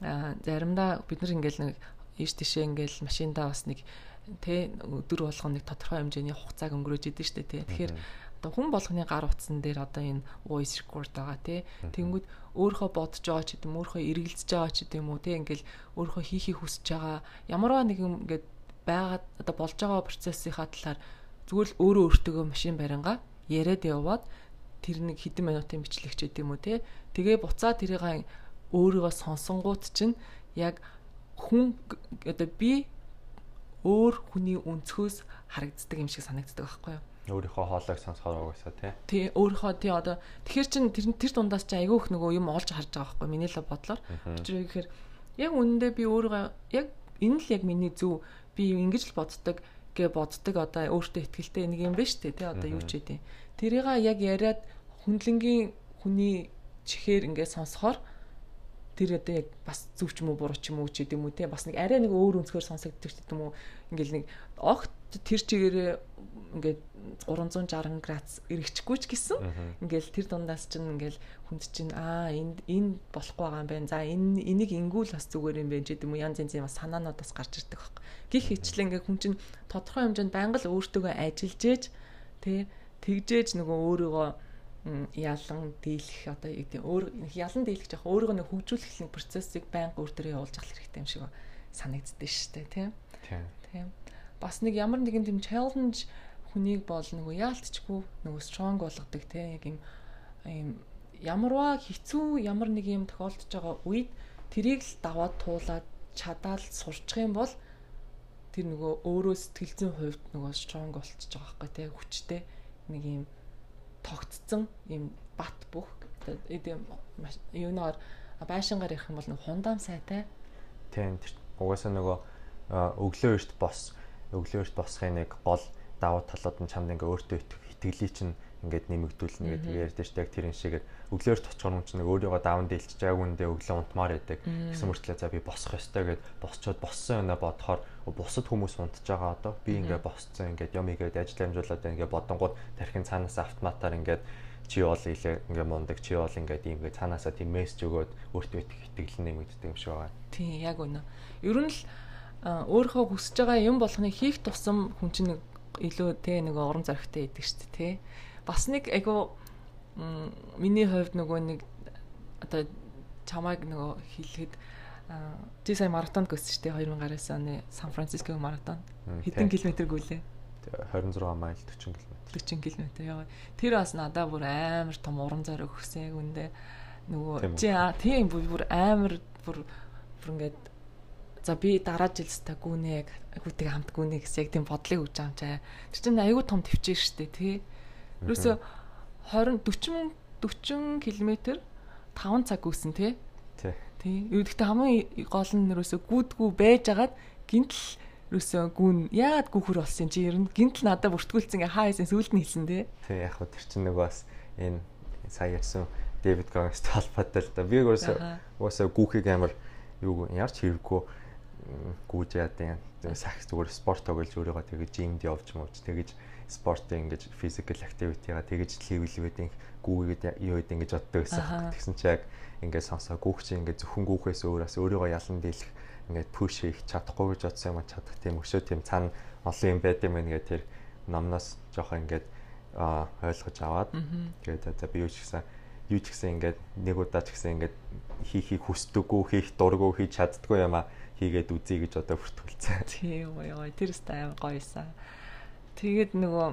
А заримдаа бид нар ингээл нэг ийш тийшээ ингээл машиндаа бас нэг тэ өдөр болгоно нэг тодорхой хэмжээний хугацааг өнгөрөөж идэв штэ тэ. Тэгэхээр одоо хүн болгоны гар утсан дээр одоо энэ voice record байгаа тий. Тэнгүүд өөрийнхөө бодож байгаа ч гэдэм өөрийнхөө эргэлзэж байгаа ч гэдэм үү тий ингээл өөрийнхөө хийхийг хүсэж байгаа ямарваа нэг юм ингээд байгаад одоо болж байгаа процессынхаа талаар зүгээр л өөрөө өөртөө машин барингаа яриад яваад тэр нэг хэдэн минутын бичлэгч гэдэм үү тий. Тэгээ буцаа тэрийг өөрийгөө сонсонгууд чинь яг хүн одоо би өөр хүний өнцгөөс харагддаг юм шиг санагддаг байхгүй юу? Өөрийнхөө хоолойг сонсохоор угаасаа тий. Тий, өөрийнхөө тий одоо тэгэхэр чин тэр тэр дундаас чи айгүйх нөгөө юм олж харж байгаа байхгүй миний л бодлоор. Учир гэхээр яг үнэндээ би өөрийгөө яг энэ л яг миний зөв би ингэж л боддог гэ боддог одоо өөртөө ихтгэлтэй нэг юм биш үү тий одоо юу ч үгүй. Тэрийг яг яриад хүндлэнгийн хүний чихээр ингээд сонсохоор тэр одоо яг бас зөв ч юм уу буруу ч юм уу ч гэдэм үү те бас нэг арай нэг өөр өнцгөр сонсогддог ч гэдэм үү ингээл нэг огт тэр чигээрээ ингээд 360 градус эргэчихгүй ч гэсэн ингээл тэр дундаас чинь ингээл хүнд чинь аа энд энэ болохгүй байгаа юм байна. За энэ энийг ингүүл бас зүгээр юм байна ч гэдэм үү янз янзын бас санаанууд бас гарч ирдэг баг. Гих хичлэн ингээ хүн чинь тодорхой хэмжээнд байнга л өөртөөгөө ажиллаж ээж тэ тэгжээж нөгөө өөрийгөө ялан дийлэх одоо яг тийм өөр ялан дийлэх жах өөрийгөө нэг хөгжүүлэх нэг процессыг байнга өөр төрөө явуулж авах хэрэгтэй юм шиг санагддээ шүү дээ тийм. Тийм бас нэг ямар нэгэн тийм challenge хүнийг бол нөгөө яалтчгүй нөгөө strong болгодог тийм яг юм юм ямарваа хэцүү ямар нэг юм тохиолдож байгаа үед тэрийг л даваад туулаад чадаал сурчих юм бол тэр нөгөө өөрөө сэтгэл зүйн хувьд нөгөө strong болчихж байгаа байхгүй тийм хүчтэй нэг юм тогтцсон ийм бат бүх юунаар байшингаар ярих юм бол нэг хундаам сайтай. Тийм угаасаа нөгөө өглөө эрт бос өглөө эрт босхын нэг гол давуу талууд нь чамд ингээ өөртөө итгэлийг чинь ингээд нэмэгдүүлнэ гэдэг ярьдэн шүү дээ. Яг тэрэн шигээр өглөөр тоцохоор хүн чинь өөрийгөө даван дийлчих яг үндэ өглөө унтмаар байдаг. Гэсэн мөртлөө за би босох ёстой гэд босчоод боссон юм бодохоор бусад хүмүүс унтж байгаа одоо би ингээ босцсон ингээд юм игээд ажил амжуулаад ингээ бодонгууд тархин цаанаас автоматар ингээд чи бол илээ ингээ мундаг чи бол ингээ цаанаасаа тийм мессеж өгөөд өөртөө итгэл нэмэгддэг юм шиг байгаа. Тийм яг үнэ. Ер нь л өөрийнхөө хүсэж байгаа юм болгоныг хийх тусам хүн чинь илүү те нэг урам зоригтой идэг шүү дээ те. Бас нэг айгу миний хувьд нөгөө нэг одоо чамайг нөгөө хэлэхэд чи сая маратонд гүйсэн шүү дээ 2019 оны Сан Франциско маратон хэдэн километр гүйлээ 26 майл 40 км 40 км яа. Тэр бас надаа бүр амар том уран зориг өгсөн яг үндэ. Нөгөө чи тийм бүр амар бүр бүр ингээд за би дараа жил ста гүнэ гүтэг хамт гүнэ гэсэн яг тийм бодлыг өгч байгаа юм чаа тэр чинь айгүй том төвчээ штэ тий Юусе 20 40 40 км 5 цаг гүйсэн тий. Тий. Тий. Юу гэхдээ хамгийн гол нь нэрөөсөө гүдгүү байж агаад гинтл ерөөсөө гүн яагаад гүхэр болсон чи ер нь гинтл надад бүртгүүлсэн хаа хийсэн сүулт нь хэлсэн тий. Тий яг хөө тэр чинь нөгөө бас энэ сая ярьсан Дэвид Гогстой холбоотой л да. Би уусаа уусаа гүхийг амар юу ярч хэрэггүй гүүж яадаг юм. Сах зүгээр спорт тоглож өөрийгөө тэгэж жимд явж мууч тэгэж спортын ингэж physical activity-га тэгэж левелүүдийн гүүгээд юу гэдэг ингэж боддог байсан. Тэгсэн чи яг ингээд сонсоо гүүх чи ингээд зөвхөн гүүхээс өөрөөс өөрийгөө ялан дийлэх ингээд пуш хийх чадахгүй гэж бодсон юм а чадах тийм өшөө тийм цаана олон юм байд юм гэх тэр номноос жоохон ингээд ойлгож аваад тэгээд за би юу ч гэсэн юу ч гэсэн ингээд нэг удаа ч гэсэн ингээд хийхийг хүсдэггүй хийх дурггүй хийж чаддгүй юм а хийгээд үзье гэж одоо бүртгүүлсэн. Тийм ой ой тэр өстэй аим гоёсан. Тэгээд нөгөө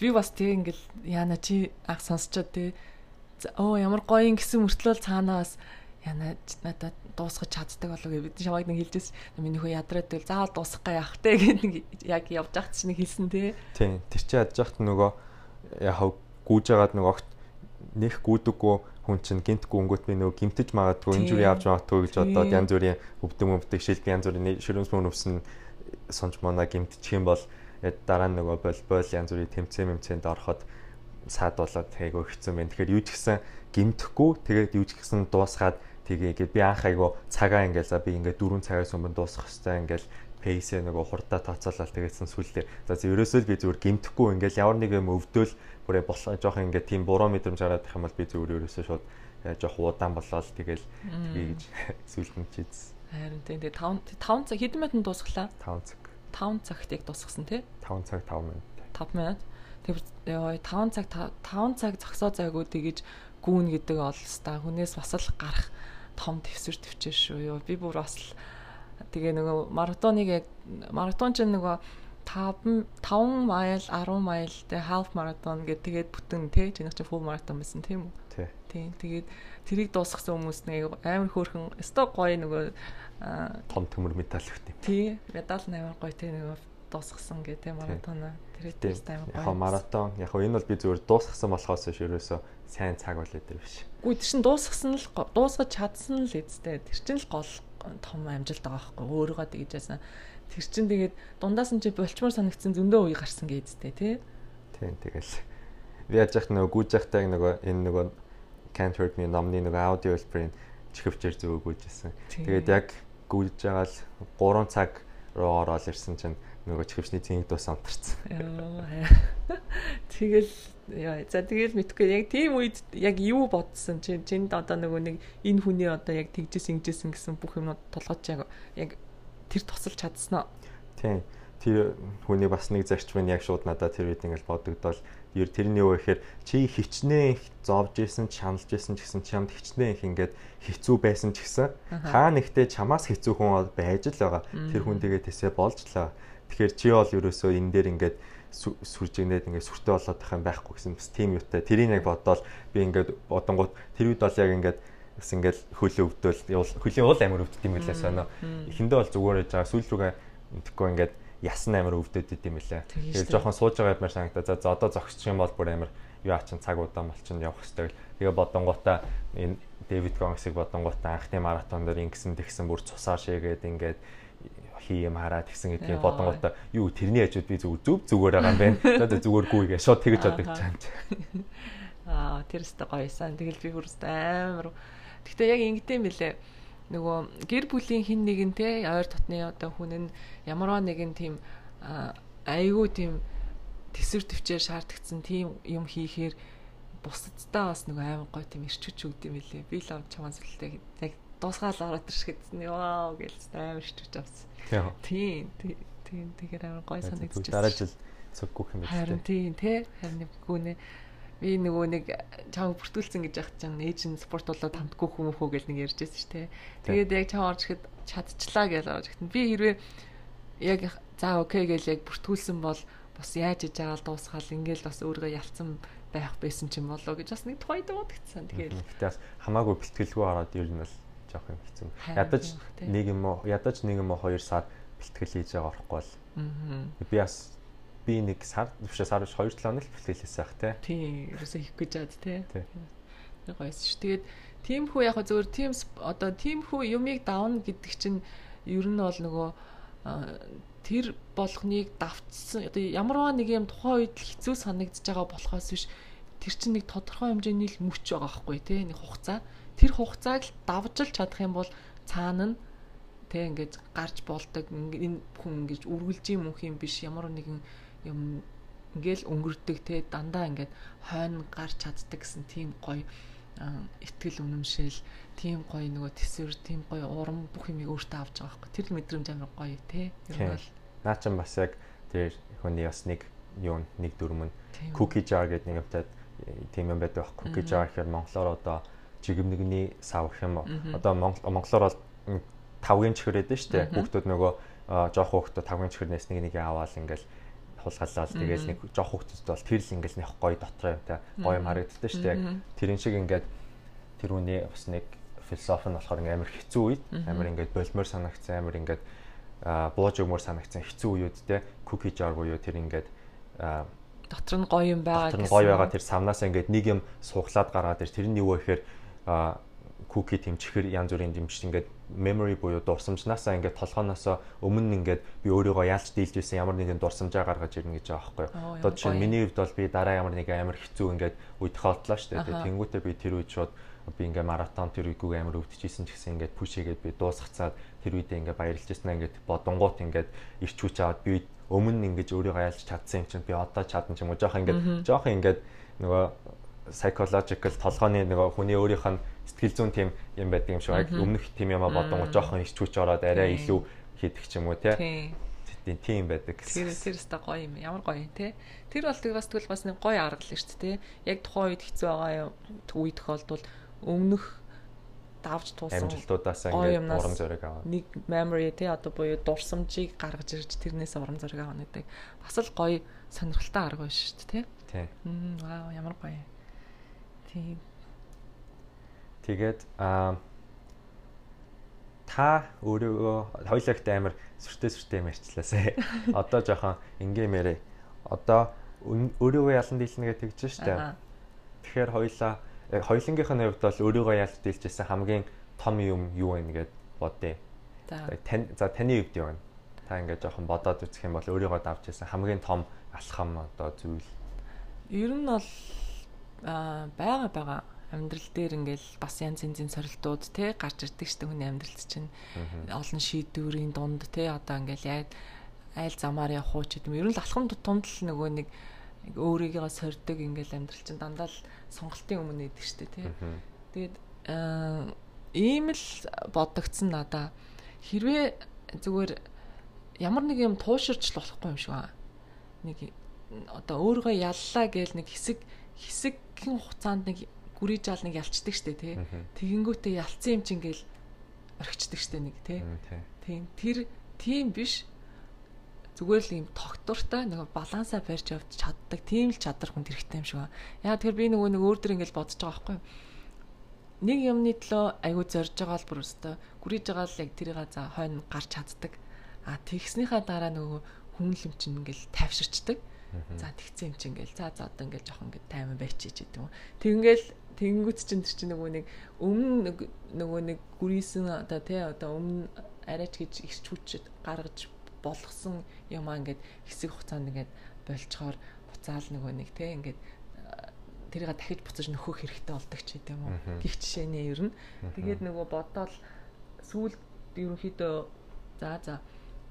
би бас тэг ингээл яана чи ах сонсчод тий оо ямар гоё юм гэсэн мөртлөө цаанаас яна надад дуусгаж чаддаг болов гэж бид шамайг нэг хэлжээс миний хөө ядраад тэгэл заавал дуусгах яах те гэдэг нэг яг явж байхад чинь хэлсэн те. Тийм тэр чи ядж байхад нөгөө яг гүүж байгаад нөгөө огт нэх гүдэггүй хүн чинь гинтгүй өнгөт би нөгөө гимтэж магадгүй зүрийн авч магадгүй гэж бодоод янз бүрийн өвдөм өвдөг шилб янз бүрийн ширүүс мөн өвсөн сонч мона гимтчих юм бол дараа нь нөгөө бол бол янз бүрийн тэмцээн мэмцээнд ороход саад болоод айгу хэцүү байна. Тэгэхээр юу ч гэсэн гимтэхгүй тэгээд юу ч гэсэн дуусгаад Тэгээ ингээд би анх айгу цагаа ингээд за би ингээд 4 цагаас өмнө дуусгах хэрэгтэй ингээд пейсээ нөгөө хурдаа тооцоолол тэгээдсэн сүлдээ. За ерөөсөө л би зүгээр гимтэхгүй ингээд ямар нэг юм өвдөөл бүрээ болох жоох ингээд тийм буруу мэдрэмж хараад их юм бол би зүгээр ерөөсөө шууд э, жоох удаан болоод тэгэл тгий гэж сүлдэн чийдсэн. Харин тийм тэгээ 5 5 цаг хэдэн минутанд дуусглаа? 5 цаг. 5 цагт яг дуусгасан тий? 5 цаг 5 минут. 5 минут. Тэгэхээр 5 цаг 5 цаг зогсоо зайгүй тэгэж гүүн гэдэг ол ста хүнээс бас л гарах том твсэр төвчээ шүү. Би бүр бас л тэгээ нөгөө маратоныг яг маратон ч нөгөө 5 5 майл 10 майл тэгээ half marathon гэдэг тэгээд бүтэн тий чиний чинь full marathon байсан тийм үү? Тий. Тий. Тэгээд тэрийг дуусгасан хүмүүс нэг амар хөөрхөн өстой гоё нөгөө том төмөр медаль өгт юм. Тий. Медаль амар гоё тий нөгөө дуусгасан гэ тий маратоноо. Тэр тест амар гоё. Яг маратон яг энэ бол би зүгээр дуусгасан болохоос биш ерөөсөө сайн цаг бол өдөр биш. Гүү тэр чин дуусгасан л дуусгаж чадсан л эцтэй. Тэр чин л гол том амжилт байгаа байхгүй өөрийгөө тэгж яасан. Тэр чин тэгээд дундаас нь чи болчмор санагдсан зөндөө үе гарсан гэжтэй тий. Тийм тэгэл. Би яаж яах нөгөө гүйж яхтай нөгөө энэ нөгөө Can't Hurt Me номны нөгөө аудио хэлбэрийн чихвчээр зөв гүйжсэн. Тэгээд яг гүйж байгаа л 3 цаг руу ороод ирсэн чинь нөгөө чихвчний цэнийг дуус амтарсан. Тэгэл яа за тэгэл мэдгүй. Яг тийм үед яг юу бодсон? Чи чинд одоо нөгөө нэг энэ хүний одоо яг тэгжээс ингэжсэн гэсэн бүх юмнууд толгойч яг яг тэр тусалж чадсан уу тийм тэр хүний бас нэг зарчим нь яг шууд надад тэр үед ингээл бодогдол ер тэрний юу гэхээр чи хичнээн зовж исэн чамлж исэн ч гэсэн чамд хичнээн их ингээд хэцүү байсан ч гэсэн хаа нэгтээ чамаас хэцүү хүн байж л байгаа. Тэр хүн тэгээ тэсээ болж л байгаа. Тэгэхээр чи бол ерөөсөө энэ дээр ингээд сүржигнээд ингээд сүртэй болоод тах юм байхгүй гэсэн бас тийм юутай. Тэрийг яг бодоод би ингээд бодонгууд тэр үед бол яг ингээд бас ингээд хөлөө өвдөөл хөлийн уул амир өвддөг юм билээ сонио. Эхэндээ бол зүгээр яж байгаа сүүл рүүгээ мэдхгүй ингээд ясн амир өвдөд идэм билээ. Тэгээд жоохон сууж байгаа юмар санагдаа. За одоо зогсчих юм бол бүр амир юу ачин цаг удаан болчихно явах хэрэгтэй. Тэгээ бодонгуудаа энэ Дэвид Гомсыг бодонгуудаа анхны маратон дээр ингэсэн тэгсэн бүр цусаар шээгээд ингээд хий юм хараад тэгсэн гэдгийг бодонгуудаа юу тэрний хажууд би зөв зөв зүгээр байгаа юм байна. За зүгээргүй гээ шууд тэгж бодож чам. Аа тэр өстө гоёсан. Тэгэл би хүрст амар. Гэхдээ яг ингэдэм билээ. Нөгөө гэр бүлийн хин нэгэн те ойр дотны одоо хүн нь ямарваа нэгэн тийм айгүй тийм төсөр төвчээр шаардагдсан тийм юм хийхээр бусадтай бас нөгөө аймаг гой тийм ирчүүч өгд юм билээ. Би л чамаас үлдээ яг дуусгаал ороод ирэх гэсэн. Вау гэж амар ирчүүч авсан. Тийм. Тийм. Тэгэхээр амар гой санагдчихсан. Дараа жил цоггүй юм байна. Харин тийм тий. Харин гүнэ би нөгөө нэг чам бүртгүүлсэн гэж яхад чам ээж нь спорт болоод хамтгүй хүмүүхөө гэж нэг ярьж байсан шүү дээ. Тэгээд яг чам орж ихэд чадчихлаа гэж орж ихэд би хэрвээ яг за окей гэж яг бүртгүүлсэн бол бас яаж иж байгаа дуусгаал ингээл бас өөрийгөө ялцсан байх байсан ч юм болоо гэж бас нэг тухай дуудагдсан. Тэгээд бас хамаагүй бэлтгэлгүй хараад ер нь бол жоох юм хэцүү. Ядаж нэг юм уу ядаж нэг юм уу хоёр сар бэлтгэл хийж байгаа орохгүй бол. Би бас би нэг сар бишээ сар биш 2 7 хоног л бэлтгэл хийсэн ах тий. Тий, ерөөсөө хийх гэж чад тий. Нэг гоёс ш. Тэгээд тиймхүү яг зөвөр тим одоо тиймхүү юмыг давна гэдэг чинь ер нь бол нөгөө тэр болгоныг давтсан одоо ямарваа нэг юм тухайн үед хэцүү санагдаж байгаа болохоос биш тэр чинь нэг тодорхой хэмжээний л мөч байгаа байхгүй тий нэг хугацаа тэр хугацааг л давж л чадах юм бол цаана нь тэг ингээд гарч болдог энэ хүн ингэж үргэлж юм уу юм биш ямар нэгэн юм ингээл өнгөрдөг те дандаа ингээд хойно гарч чаддаг гэсэн тийм гоё итгэл үнэмшил тийм гоё нөгөө төсвөр тийм гоё урам бүх юмыг өөртөө авч байгаа байхгүй. Тэр мэдрэмж амар гоё тий ер нь бол. Наа чин бас яг тэр хүний бас нэг юу нэг дүрм нь cookie jar гэдэг нэг юмтай тийм юм байдаг байх cookie jar гэхээр монголоор одоо жигэмнэгний сав гэх юм уу? Одоо монголоор бол тавгийн чихэр гэдэг нь шүү дээ. Хүүхдүүд нөгөө жоох хүүхдүүд тавгийн чихэрнээс нэг нэг аваад ингээл хулгалаад тэгэл нэг жоох хүүхдүүд бол тэр л ингээл нэг гоё дотроо юмтай гоё юм харагддаг шүү дээ. Тэрэн шиг ингээд тэрүүний бас нэг философи нь болохоор амар хэцүү үед амар ингээд болмоор санагцсан амар ингээд бууж өгмөр санагцсан хэцүү үед те. Cookie jar буюу тэр ингээд дотор нь гоё юм байгаа гэсэн. Гоё байгаа тэр савнаас ингээд нэг юм сууглаад гаргаад тэр тэрний юу гэхээр cookie тэмчихэр янз бүрийн дэмжиж ингээд memory буюу дурсамжнаасаа ингээд толгооноосоо өмнө ингээд би өөрийгөө яалж дийлж байсан ямар нэгэн дурсамжаа гаргаж ирнэ гэж байгаа байхгүй юу. Одоо жишээ нь миний хувьд бол би дараа ямар нэг амар хэцүү ингээд үе тохиолдлоо шүү дээ. Тэнгүүтээ би тэр үед шууд би ингээ маратон тэр үегүй амар өвдөжсэн ч гэсэн ингээд пүшээгээд би дуусгацаад тэр үедээ ингээ баярлж ирсэн ингээд бодонгууд ингээд ирч хүч аваад би өмнө ингэж өөрийгөө ялж чадсан юм чинь би одоо чадна ч юм уу. Жоох ингээд жоох ингээд нөгөө psychological толгойн нөгөө хүний өөрийнх нь сэтгэл зүйн тийм юм байдаг юм шиг өмнөх тийм юм а бодон жоохон ич хүч ороод арай илүү хийдэг ч юм уу тий. Тийм байдаг гэсэн. Тэр тэр өстой гоё юм. Ямар гоё юм те. Тэр бол тэг бас тэгвэл бас нэг гоё арга л шүү дээ те. Яг тухайн үед хэцүү байгаа үе тохиолдвол өмнөх давж туусан амжилтуудаас ингээд урам зориг аваа. Нэг memory те одоо буюу дурсамжийг гаргаж ирж тэрнээс урам зориг авах гэдэг. Бас л гоё сонирхолтой арга байна шүү дээ те. Тий. Мм вау ямар гоё. Тийм. Тэгээд аа та өөрийгөө хоёулагт амар сүртэй сүртэй мэрчлээсэ. Одоо жоохон ингэмээрээ. Одоо өөрийгөө ялан дийлнэ гэж тэгж штэ. Тэгэхээр хоёулаа хоёулынгийнх нь хувьд бол өөрийгөө ялж дийлжсэн хамгийн том юм юу вэ гэд бодъё. Тань за таны хувьд юу вэ? Та ингээд жоохон бодоод үзэх юм бол өөрийгөө давж ирсэн хамгийн том алхам одоо зүйл. Ер нь бол аа бага бага амьдрал дээр ингээл бас янз янзын сорилтууд те гарч ирдэг штэ хүний амьдралд чинь. Олон шийдвэрийн дунд те одоо ингээл яад айл замаар явах ч гэдэм ер нь л алхам тутамд л нөгөө нэг өөрийгөө сордог ингээл амьдрал чинь дандаа л сонголтын өмнө идэг штэ те. Тэгээд ийм л бодогдсон надаа. Хэрвээ зүгээр ямар нэг юм тууширч л болохгүй юм шиг байна. Нэг одоо өөрийгөө яллаа гээл нэг хэсэг хэсэгхэн хугацаанд нэг гүрий жаал нэг ялцдаг штэ тий. Тэгэнгүүтээ ялцсан юм чинь гээл орхичдаг штэ нэг тий. Тийм тэр тийм биш зүгээр л юм тогтвортой нэг балансаа барьж явж чаддаг тийм л чадвар хүнд хэрэгтэй юм шиг байна. Яа тэгэхээр би нөгөө нэг өөр дөр ингээл бодож байгаа байхгүй юу? Нэг юмны төлөө аягүй зорж байгаа л бүр өстой. Гүрийж байгаа л яг тэрийг за хойно гарч чаддаг. А тэгснийхаа дараа нөгөө хүн л юм чинь ингээл тайвширчдаг. За тэгсэн юм чинь ингээл за за одоо ингээл жоохон ингээл тайван байчиж гэдэг юм. Тэгингээл Тэнгүүт чинь тэр чинь нөгөө нэг өмнө нөгөө нэг гүрийсэн одоо тий одоо өмнө арайч гэж ихч хүчит гаргаж болгосон юм аа ингээд хэсэг хугацаанд ингээд болцохоор буцаал нөгөө нэг тий ингээд тэрийг дахиж буцаж нөхөх хэрэгтэй болдог ч гэдэм юм. Гих жишээний ер нь. Тэгээд нөгөө бодоол сүүл ерөнхийдөө за за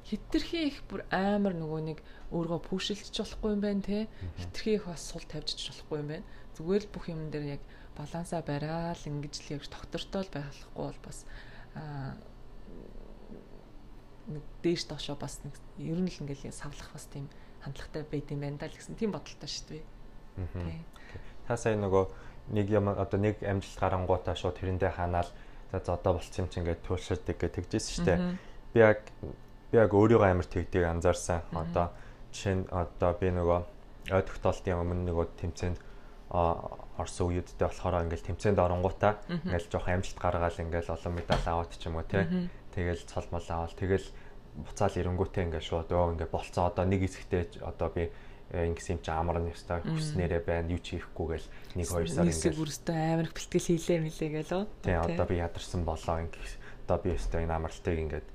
хитрхи их бүр амар нөгөө нэг өөргөө пүүшилчих болохгүй юм байна те. Хитрхи их бас сул тавьчих болохгүй юм байна. Зүгээр л бүх юм дээр яг балансаа бараал ингэж л явж тогтвортой л байхгүй бол бас нэг дээш доошоо бас нэг ер нь л ингээл савлах бас тийм хандлагатай байд юм байна да л гэсэн тийм бодолтой шүү дээ. Та сая нөгөө нэг юм одоо нэг амжилт гарангуудаа шууд тэрэндээ ханаал за одоо болцсон юм чи ингээд туушрдаг гэж тэгжсэн шүү дээ. Би яг би яг өөрийгөө амар тэгдэг анзаарсан. Одоо жишээ нь одоо би нөгөө ой тогтоолтын өмнө нөгөө тэмцээнд орсон үеүдтэй болохоор ингээл тэмцээнд оронгуудаа ингээл жоох амжилт гаргаал ингээл олон медаль аваад ч юм уу тий. Тэгэл цол мол аваад тэгэл буцаал ирэнгүүтээ ингээл шууд өө ингээд болцсон одоо нэг хэсэгтээ одоо би э, ингэсэн юм чи амар нь ёстой. Хүснээрээ байна юу ч хийхгүй гэл нэг хоёр сар ингээд бүрстэ амар бэлтгэл хийлээ мэлээ гэлөө тий одоо би ядарсан болоо. Ингээд одоо би ёстой энэ амралтыг ингээд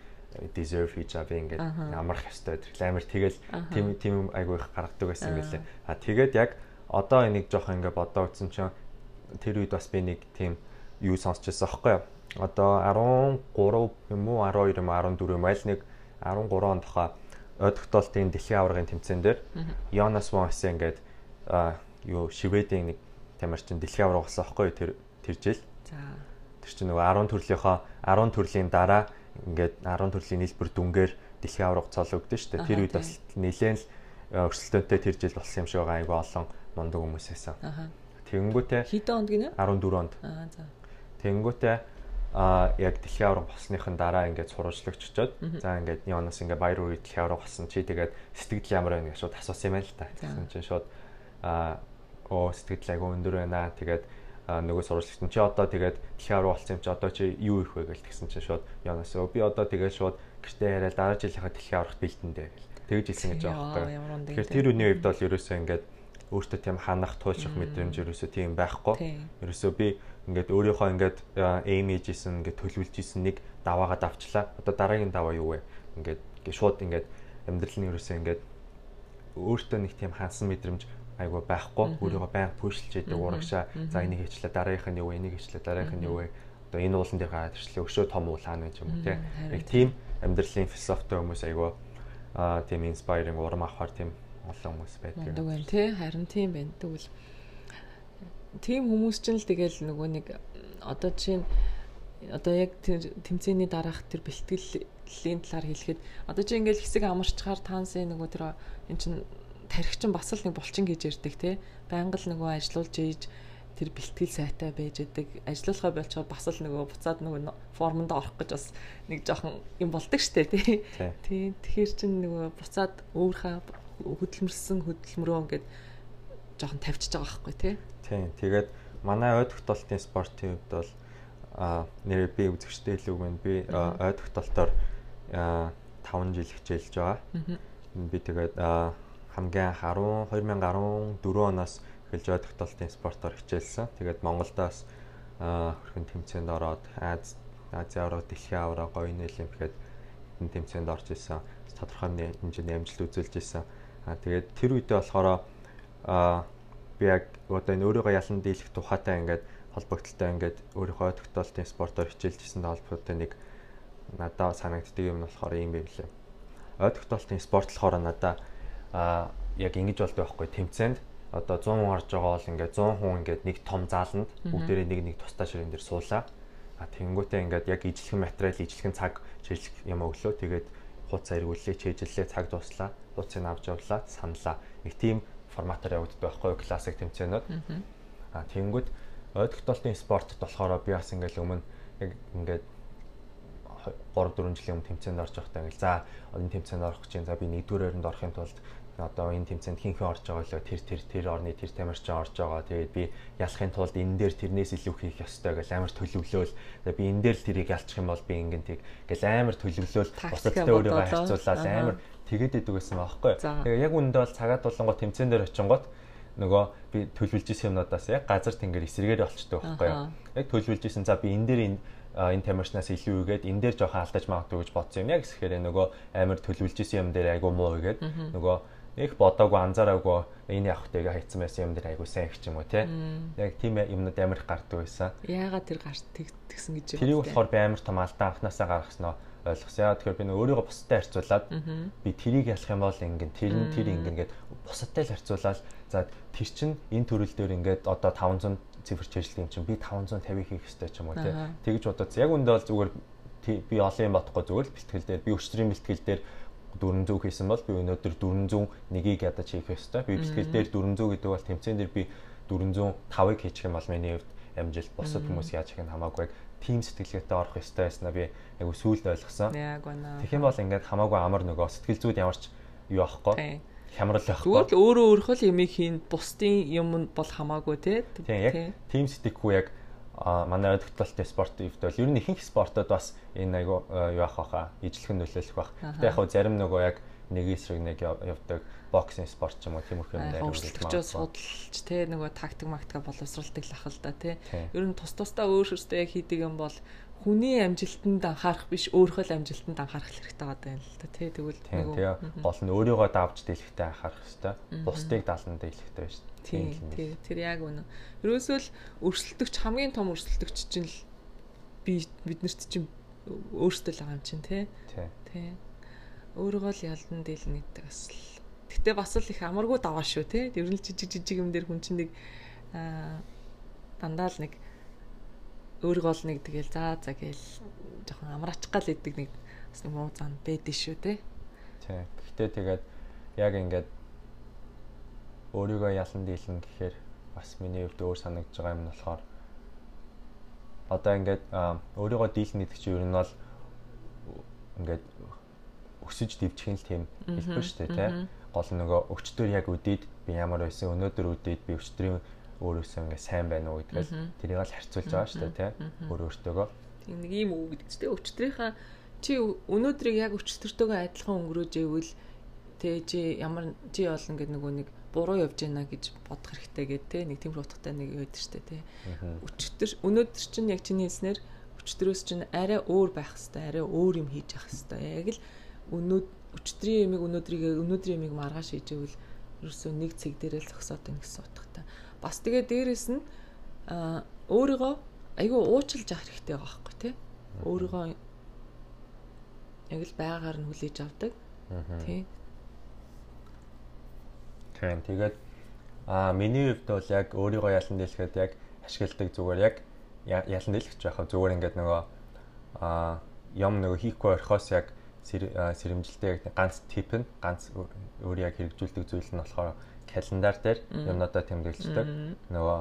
deserve хийж аваа ингээд амрах ёстой амар тэгэл тийм тийм айгуу их гаргадаг байсан юм билээ а тэгээд яг одоо энийг жоох ингээ бодоо утсан чинь тэр үед бас би нэг тийм юу сонсч байсан аахгүй юу. Одоо 13 юм уу 12 юм 14 юм аль нэг 13 онд хаа ой тогтоолтын дэлхийн аваргын тэмцээн дээр Йонас Вонс ингээд юу Шведийн нэг тамирчин дэлхийн аварга болсон аахгүй юу? Тэр тэр жил. За. Тэр чинь нөгөө 10 төрлийнхоо 10 төрлийн дараа ингээд 10 төрлийн нийлбэр дүнгээр дэлхийн авраг цологдсон шүү дээ. Тэр үед бас нэлээд л өрсөлдөөнтэй тэр жил болсон юм шиг байгаа айгүй олон мундаг хүмүүс байсан. Аха. Тэгэнгүүтээ Хэдэн онд гинэ? 14 онд. Аа за. Тэгэнгүүтээ а яг дэлхийн авраг болсныхын дараа ингээд сурвалжлагч очоод за ингээд Йонас ингээд баяр үрий дэлхийн авраг болсон чи тэгээд сэтгэл ямар байна гэж шууд асуусан юм байна л та. Тэгсэн чинь шууд а оо сэтгэл айгүй өндөр байна. Тэгээд нөгөө сурвалжлагч нь чи одоо тэгээд дэлхийн авраг болсон юм чи одоо чи юу их вэ гэж тэгсэн чинь шууд Йонас өө би одоо тэгээд шууд гэртээ яриад дараа жилийнхаа дэлхийн аврагт бэлтэндээ гэл. Тэгж хэлсэн гэж байгаа байхгүй. Тэгэхээр тэр үний үед бол ерөөсөө ингээд өөртөө тийм ханах туйлших мэдрэмж ерөөсөө тийм байхгүй. Ерөөсөө би ингээд өөрийнхөө ингээд эйм хийжсэн ингээд төлөвлөж исэн нэг даваагаад авчлаа. Одоо дараагийн даваа юу вэ? Ингээд шууд ингээд амьдрал нь ерөөсөө ингээд өөртөө нэг тийм хансан мэдрэмж айгу байхгүй. Өөрийгөө байнга пүшилж яадаг урагшаа. За энийг хийчлээ, дараагийнх нь юу вэ? Энийг хийчлээ, дараагийнх нь юу вэ? Одоо энэ уулан дээр гараад ирчлээ. Өшөө том уул хаана гэж юм те. Яг тийм амьдралын философитой хүмүүс айгу аа тийм инспайринг урам авахар тийм олон хүмүүс байдаг.Дэг байна тий. Харин тийм байна. Тэгвэл тийм хүмүүс ч л тэгэл нөгөө нэг одоо чинь одоо яг тэр тэмцээний дараах тэр бэлтгэлийн талаар хэлэхэд одоо чи ингээл хэсэг амарчгаар таансын нөгөө тэр эн чин тархичин бас л нэг булчин гэж ярьдаг те байнга л нөгөө ажиллаулж ийж тэр бэлтгэл сайтай байж идэг. Ажиллуулахаа болчоод бас л нөгөө буцаад нөгөө формонд орох гэж бас нэг жоохон юм болдог штэ тий. Тий. Тэгэхээр чин нөгөө буцаад өөрхөө хөдөлмөрсөн хөдөлмөрөө ингээд жоохон тавьчихж байгаа байхгүй тий. Тийм. Тэгээд манай ой тогтолтын спортын хувьд бол а нэр би үзэгчтэй илүү мэн би ой тогтолтоор 5 жил хичээлж байгаа. Би тэгээд хамгийн 10 2014 оноос эхэлж ой тогтолтын спортоор хичээлсэн. Тэгээд Монголдоос хөрхэн тэмцээнд ороод Аз Азийн авраг, дэлхийн авраг, гоё нийлэмп гэхэд энэ тэмцээнд орж исэн. Тодорхой хэмжээний амжилт үзүүлж исэн. Аа тэгээд тэр үедээ болохоор аа би яг одоо энэ өөрийгөө ялан дийлэх тухайтай ингээд холбогдлолтой ингээд өөрийнхөө тогтоолтын спортоор хичээлжсэнд холбоотой нэг надад санагддаг юм нь болохоор юм байв лээ. Ой тогтоолтын спорт болохоор надад а яг ингэж болдог байхгүй тэмцээнд одоо 100 хүн орж байгаа бол ингээд 100 хүн ингээд нэг том зааланд бүгдээрээ нэг нэг тусдаа ширээн дээр суулаа. А тэгэнгүүтээ ингээд яг ижлэхэн материал, ижлэхэн цаг чийлэх юм өглөө. Тэгээд хуудас эргүүлээ, чэйжлээ, цаг дуслаа, хуудсыг авч явлаа, саналаа. Нэг тийм форматаар явагддаг байхгүй классик тэмцээнүүд. Аа тэгэнгүүт ой тогтоолтын спортод болохоор би бас ингээл өмнө яг ингээд 3 4 жилийн өмнө тэмцээнд орж байхдаа ингээл за энэ тэмцээнд орох гэж юм. За би нэгдүгээр өрөөнд орохын тулд одоо энэ тэмцээнд хинхэн орж байгаа лөө тэр тэр тэр орны тэр тамирчин орж байгаа. Тэгээд би ялахын тулд энэ дээр тэрнээс илүү хийх ёстой гэж амар төлөвлөөл. Тэгээд би энэ дээр л тэрийг ялчих юм бол би ингэн тийг гэл амар төлөвлөөл бусадтай өөрийгөө харьцуулаад амар тэгээд идэг байсан байхгүй. Тэгээ яг үндэ бол цагаат болонгоо тэмцээн дээр очингот нөгөө би төлөвлөж исэн юмнуудаас яг газар тэнгэр эсрэгээр олчтой байхгүй. Яг төлөвлөж исэн за би энэ дээр энэ энэ тамирчнаас илүү игээд энэ дээр жоохон алдаж магадгүй гэж бодсон юм. Яг гэхээр нөгөө амар төлөвлөж исэн юм дээр айгу муу игээд нөгөө их бодоогүй анзаараагүй энэ явах тэйгээ хайцсан байсан юм дээр айгу сайн их ч юм уу те. Яг тийм юмнууд амар их гардаг байсан. Яагаад тэр гарт тэгсэн гэж юм. Тэрийг болохоор би амар том алдаа анханасаа гаргаснаа ойлгосон. Яа тэгэхээр би өөрийгөө бусдад харьцуулаад би тэрийг ялах юм бол ингэн тэр нь тэр ингэн гээд бусадтай л харьцуулаад за тэр чин энэ төрөл дээр ингээд одоо 500 цифр чиглэл юм чинь би 550 хийх хэрэгтэй ч юм уу тий. Тэгж бодоод яг үндэ бол зүгээр би олон юм бодохгүй зүгээр л бэлтгэл дээр би өчтөрийн бэлтгэл дээр 400 хийсэн бол би өнөөдөр 400 нэгийг ядаж хийх ёстой. Би бэлтгэл дээр 400 гэдэг бол тэмцээн дээр би 405-ыг хийчих юм бол миний хувьд амжилт босод хүмүүс яаж хийх нь хамаагүй тийм сэтгэлгээтэй орох ёстой байснаа би айгу сүулт ойлгосон. Тэгэх юм бол ингээд хамаагүй амар нөгөө сэтгэл зүйд ямарч юу аахгүй. Хямрал байхгүй. Зүгээр л өөрөө өөрийнхөө л ямиг хийн бусдын юм бол хамаагүй те. Тийм яг тийм сэтгэхүй яг а манай тогтолтын спорт ивдэл ер нь ихэнх спортод бас энэ айгу юу ах баха ижлэх нөлөөлөх бах. Гэтэ яг зарим нөгөө яг нэг эсрэг нэг явдаг боксинг спорт ч юм уу тиймэрхүү юм дээр хөгжлөгчөө судалж те нөгөө тактик мактика боловсруулдаг л ахал да те. Ер нь тус тусдаа өөр өөртөө яг хийдэг юм бол хүний амжилтанд анхаарах биш өөрийнхөө л амжилтанд анхаарах хэрэгтэй байгаа юм л да тий тэгвэл нөгөө гол нь өөрийгөө давж дийлэхтэй анхаарах хэрэгтэй бусдыг даална дийлэхтэй биш тий тий. Тэр яг үнэ. Ерөөсөө л өрсөлдөгч хамгийн том өрсөлдөгч чинь л би биднэрт чинь өөртөө л байгаа юм чинь тий. Тий. Өөрийгөө л ялдан дийлнэ гэдэг бас л. Гэтээ бас л их амаргүй даваа шүү тий. Ер нь жижиг жижиг юм дээр хүн чинь нэг дандаа л нэг өөрийгөө л нэг тэгэл заа за гээл жоохон амраачих гал идэг нэг бас нэг муу зан байдэн шүү те. Тий. Гэхдээ тэгээд яг ингээд өөрийгөө ялан дийлэн гэхээр бас миний хувьд өөр санагдж байгаа юм нь болохоор одоо ингээд өөрийгөө дийлнэ гэдэг чинь ер нь бол ингээд өсөж дэвчих л тийм хэлбэр шүү дээ тий. Гол нөгөө өчтөр яг үдээд би ямар байсан өнөөдөр үдээд би өчтөрийн өөрөөсөө ингээд сайн байна уу гэдгээс тэрийг л харьцуулж байгаа шүү дээ тий. Өөр өөртөөгөө. Тийм нэг ийм үг гэдэг чинь өчтөрийнхаа чи өнөөдрийг яг өчтөртөөгөө адилхан өнгөрөөж ивэл тий чи ямар чи бол ингээд нөгөө нэг буруу явж байна гэж бодох хэрэгтэй гэдэг те нэг тийм утгатай нэг байдаг штэ те өчтөр өнөөдөр чинь яг чиний хэлснээр өчтөрөөс чинь арай өөр байх хэвээр арай өөр юм хийж явах хэвээр яг л өнөөд өчтөрийн ямиг өнөөдрийг өнөөдрийн ямиг маргааш хийж ивэл ерөөсөө нэг цэг дээрээ л зогсоод байна гэсэн утгатай. Бас тэгээ дээрэс нь өөрийгөө айгүй уучлж авах хэрэгтэй байгаа байхгүй тий. Өөрийгөө яг л байгаагаар нь хүлээж авдаг. Тий. Тийм. Тэгээд а миний хувьд бол яг өөрийгөө ялан дийлэхэд яг ашигладаг зүгээр яг ялан дийлэх гэж яхаа зүгээр ингээд нөгөө а юм нөгөө хийхгүй орхоос яг сэрэмжилтэй ганц тип нь ганц өөр яг хэрэгжүүлдэг зүйл нь болохоор календар дээр юмнуудаа тэмдэглэдэг. Нөгөө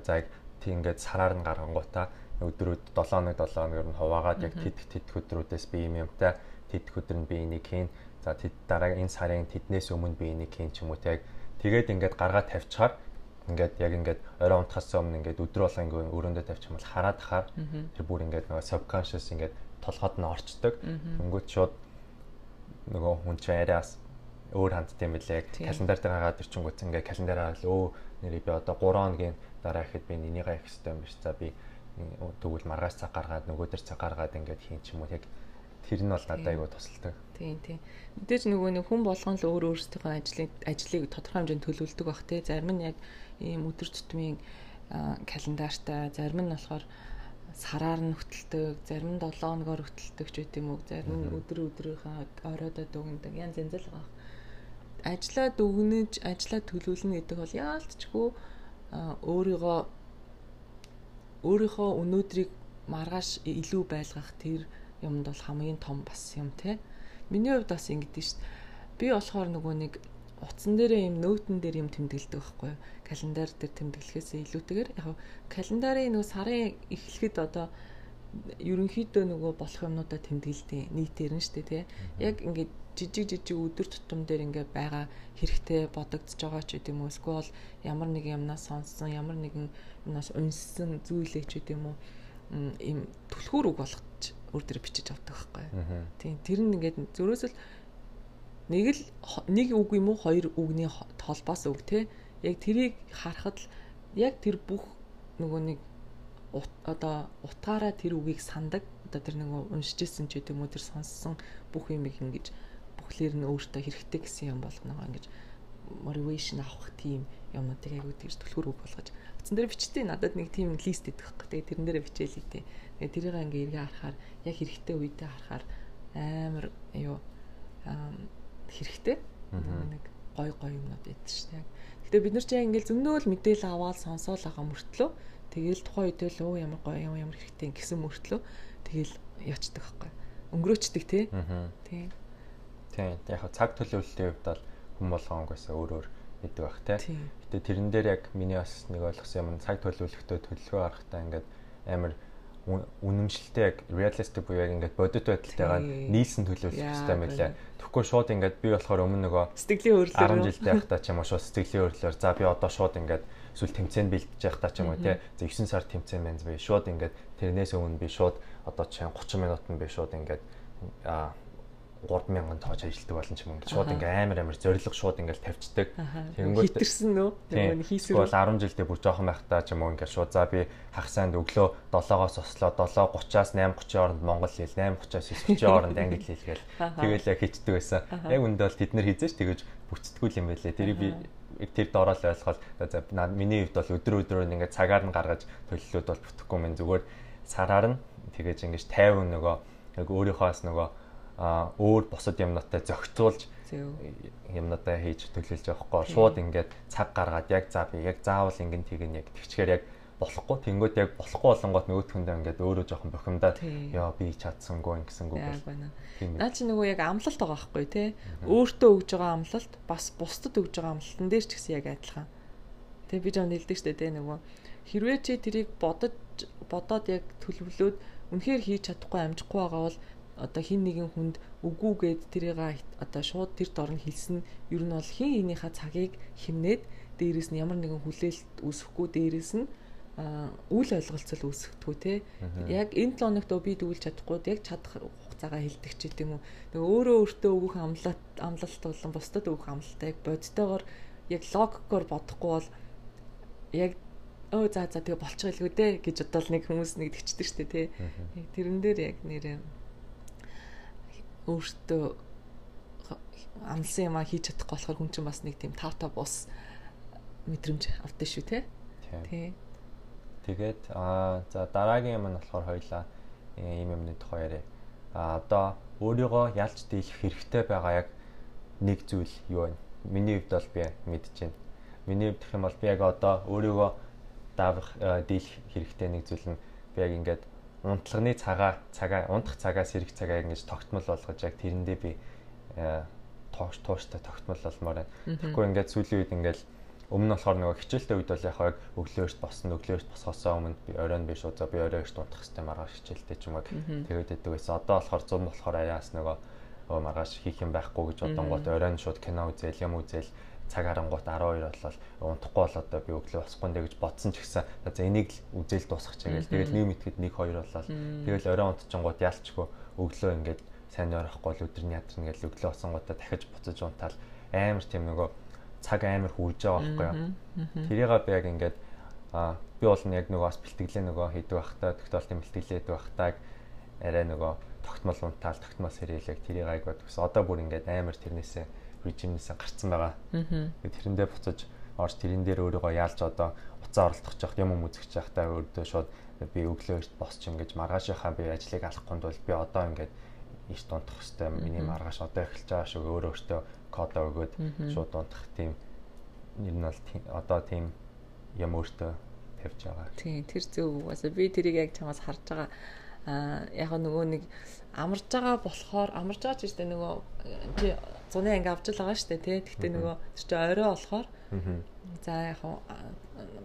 за яг тийм ингээд сараар нь гаргангуудаа өдрүүд 7 хоног 7 хоногор нь хуваагаад яг тэд тэд өдрүүдээс би юм юмтай тэд өдөр нь би энийг хийн. За тэд дараа энэ сарын тэднээс өмнө би энийг хийн ч юм уу яг тэгээд ингээд гаргаад тавьчихаар ингээд яг ингээд орой унтахаас өмнө ингээд өдөр болго ингээд өрөөндөө тавьчих юм бол хараад хахаар тэр бүр ингээд нөгөө subconscious ингээд толгойд нь орчдөг. Тэнгүүт шууд нөгөө хүн чинь арайас өөр хандтай юм билээ. Календар дээр хагаад ирчингүүт ингээ календараа л өө нэрээ би одоо 3 хоногийн дараа ихэд би энийг хийх хэрэгтэй юм биш. За би тэгвэл маргааш цаг гаргаад нөгөөдөр цаг гаргаад ингээд хийн ч юм уу яг тэр нь бол надад айгүй тусалдаг. Тийм тийм. Мэдээж нөгөө нэг хүн болгон л өөр өөрсдийнхөө ажлыг ажлыг тодорхой хэмжээнд төлөвлөдөг бах те. Зарим нь яг ийм өдөр тутмын календартай, зарим нь болохоор сараар нь хөтэлдэг, зарим нь 7 хоногоор хөтэлдэг ч юм уу, зарим нь өдөр өдрийнхөө оройдоо дүгндэг. Янз янз л байгаа. Ажлаа дүгнэж, ажлаа төлөвлөнө гэдэг бол яалтчгүй өөрийгөө өөрийнхөө өнөөдрийг маргааш илүү байлгах тэр юмд бол хамгийн том бас юм те. Миний хувьд бас ингэдэж шít. Би болохоор нөгөө нэг утсан дээрээ юм нөтөн дээр юм тэмдэглэдэг байхгүй юу? Календар дээр тэмдэглэхээс илүүтэйгээр яг календарын нөгөө сарын эхлэхэд одоо ерөнхийдөө нөгөө болох юмнуудаа тэмдэглэдэг нийтээр нь шүү дээ тий. Яг ингээд жижиг жижиг өдөр тутам дээр ингээд байгаа хэрэгтэй бодогдож байгаа ч гэдэм үү эсвэл ямар нэг юмнаас сонссон ямар нэгэн юмнаас унссан зүйлээ ч гэдэм үү ийм түлхүүр үг болгож өөр дээр бичиж авдаг байхгүй. Тийм тэр нь ингээд зөрөөсөл нэг л нэг үг юм уу хоёр үгний толбоос үг те яг тэрийг харахад л яг тэр бүх нөгөө нэг одоо утгаараа тэр үгийг сандаг одоо тэр нэг уншиж ирсэн ч гэдэг юм уу тэр сонссон бүх юм ингэж бүхлээр нь өөртөө хэрэгтэй гэсэн юм болгоно ингэж motivation авах тийм юмнуудыг айгуу тэгж түлхүүр үг болгож утсан дээр бичтээ надад нэг тийм лист идэх байхгүй тэгээ тэрэн дээр бичээл идэв тэгээ тэрийг ингээ эргээ харахаар яг хэрэгтэй үедээ харахаар амар юу хэрэгтэй. Нэг гой гой юмнууд шүү дээ. Гэтэ бид нар ч ингээл зөндөө л мэдээлэл аваад сонсоол байгаа мөртлөө тэгэл тухайн үедээ л өө ямар гоё юм ямар хэрэгтэй гэсэн мөртлөө тэгэл ячдаг байхгүй. Өнгөрөөчдөг тий. Тий. Тий. Яг цаг төлөвлөлтийн хувьд бол хүм болгонгоос өөр өөр мэддэг бах тий. Гэтэ тэрэн дээр яг миний бас нэг ойлгосон юм цаг төлөвлөлтөд төлөвлөгөө харахтаа ингээд амар үнэмшилтэй яг realistic буюу яг ингээд бодит байдалтайгаа нийлсэн төлөвлөх хэрэгтэй юм лээ. Тэгэхгүй шууд ингээд би болохоор өмнө нөгөө сэтгэлийн хөдлөлөөр 10 жилдээ байхдаа ч юм уу шууд сэтгэлийн хөдлөлөөр за би одоо шууд ингээд эсвэл тэмцээнд бэлтэж байхдаа ч юм уу тий. За 9 сар тэмцээн байна би. Шууд ингээд тэрнээс өмнө би шууд одоо чинь 30 минутанд би шууд ингээд 3000 тоож ажилтдаг болон ч юм ингээд шууд ингээ амар амар зориг шууд ингээл тавьчихдаг. Тэгэнгүүт хитэрсэн нөө? Нөгөө хийсэн. Бол 10 жилдээ бүр жоохон байхдаа ч юм уу ингээд шууд за би хагасанд өглөө 7-оос ослоо. 7:30-аас 8:30 хооронд монгол хэл 8:30-аас 9:30 хооронд англи хэл гээл тэгэл яг хийчдэг байсан. Яг үндэ бол тэд нар хийжээч тэгэж бүцдэггүй юм байлээ. Тэрийг би тэр дороол ойлгоход за миний хувьд бол өдөр өдрөөр ингээд цагаар нь гаргаж төлөлөөд бол бүтэхгүй мэн зүгээр сараар нь тэгэж ингэж 50 нөгөө яг өөрийнхоос нөгөө а өөр бусад юмнуудтай зохицуулж юмнуудаа хийж төлөвлөж явахгүй. Шууд ингээд цаг гаргаад яг за би яг заавал ингэн тэгэн яг. Тэгчгээр яг болохгүй. Тэнгууд яг болохгүй болонгот нөгөөх хүндээ ингээд өөрөө жоохон бохимдаад яа би чадсангүй ингэсэнгүү гэх. Наа чи нөгөө яг амлалт байгаа байхгүй тий. Өөртөө өгж байгаа амлалт бас бусдад өгж байгаа амлалтан дээр ч гэсэн яг адилхан. Тэг би жоо нэлдэг штэ тий нөгөө. Хэрвээ чи тэрийг бодож бодоод яг төлөвлөөд үнэхээр хийж чадахгүй амжихгүй байгаа бол одоо хин нэгэн хүнд үгүй гэд тэрийг одоо шууд тэр дорн хэлсэн ер нь бол хин хинийхээ цагийг химнээд дээрэс нь ямар нэгэн хүлээлт үүсэхгүй дээрэс нь үйл ойлголцол үүсэхдэггүй те. Яг энэ 7 хоногт би дүүлж чадахгүй. Яг чадах хугацаагаа хилдэг ч гэдэм үү нэг өөрөө өөртөө өгөх амлалт амлалт болон бусдад өгөх амлалтаа яг бодтойгоор яг логикоор бодохгүй бол яг өө за за тэгээ болчихгүй дээ гэж бодвол нэг хүмүүс нэг тэгчдэг штэ тий тэрэн дээр яг нэрээ өөртөө амлсан юм а хийж чадахгүй болохоор хүн чинь бас нэг тийм тавта бус мэдрэмж авдаг шүү те. Тий. Тэгээд аа за дараагийн юм нь болохоор хоёлаа ийм юмны тухай яриа. А одоо өөрийгөө ялж дийлэх хэрэгтэй байгаа яг нэг зүйл юу вэ? Миний хувьд бол би мэдэж байна. Миний хувьд гэх юм бол би яг одоо өөрийгөө даавах дийлэх хэрэгтэй нэг зүйл нь би яг ингээд унтлагын цагаа цагаа унтах цагаа сэрэх цагаа ингэж тогтмол болгож яг тэрэндээ би э, тоош тууштай тогтмол болмоор байна. Тэгэхгүй ингээд сүүлийн үед ингээд өмнө нь болохоор нөгөө хичээлтэй үед бол яг өглөөөрт босно өглөөөрт босохосоо өмнө би оройн биш уу за би оройрт унтах хэрэгтэй маргааш хичээлтэй ч юм уу тэгээд байдаг байсан. Одоо болохоор зам болохоор аяас нөгөө маргааш хийх юм байхгүй гэж бодонгууд оройн шууд кино үзэл юм үзэл цаг харангуут 12 болол унтахгүй бол одоо би өглөө босхгүй нэ гэж бодсон ч гэсэн за энийг л үзэл дуусгах чагээл тэгэл нэг мэтгэд 1 2 болол тэгэл орой унтчихгонгууд ялчгүй өглөө ингээд сайн орохгүй л өдрний ядарна гэж өглөө босонгуудаа дахиж буцаж унтаал. Амар тийм нөгөө цаг амар хурж байгаа байхгүй юу? Тэрийг би яг ингээд би бол нь яг нөгөө бас бэлтгэлээ нөгөө хийдэг байхдаа тогтоолт юм бэлтгэлээ хийдэг байхдаа арай нөгөө тогтмол унтаал тогтмол сэрэлэг тэрийг айгуу гэсэн одоо бүр ингээд амар тэрнээсээ режимнээс гарцсан байгаа. Тэрэндээ буцаж орж тэрэн дээр өөрийгөө яалж одоо уцаа оролдох жах юм юм үзэж байхдаа өөртөө шууд би өглөө эрт босч ингэж маргаашийнхаа би ажлыг алахгүй бол би одоо ингээд иш дунтах хэвээр миний маргааш одоо эхэлж байгаа шүү өөрөө өөртөө кодоо өгөөд шууд дунтах тийм нэр нь бол одоо тийм юм өөртөө тавьж байгаа. Тийм тэр зөв угаасаа би тэрийг яг чамаас харж байгаа. Яг нөгөө нэг амарж байгаа болохоор амарж байгаа ч гэсэн нөгөө чи зуны анги авч л байгаа дээ тий. Гэхдээ нөгөө чинь орой болохоор за яг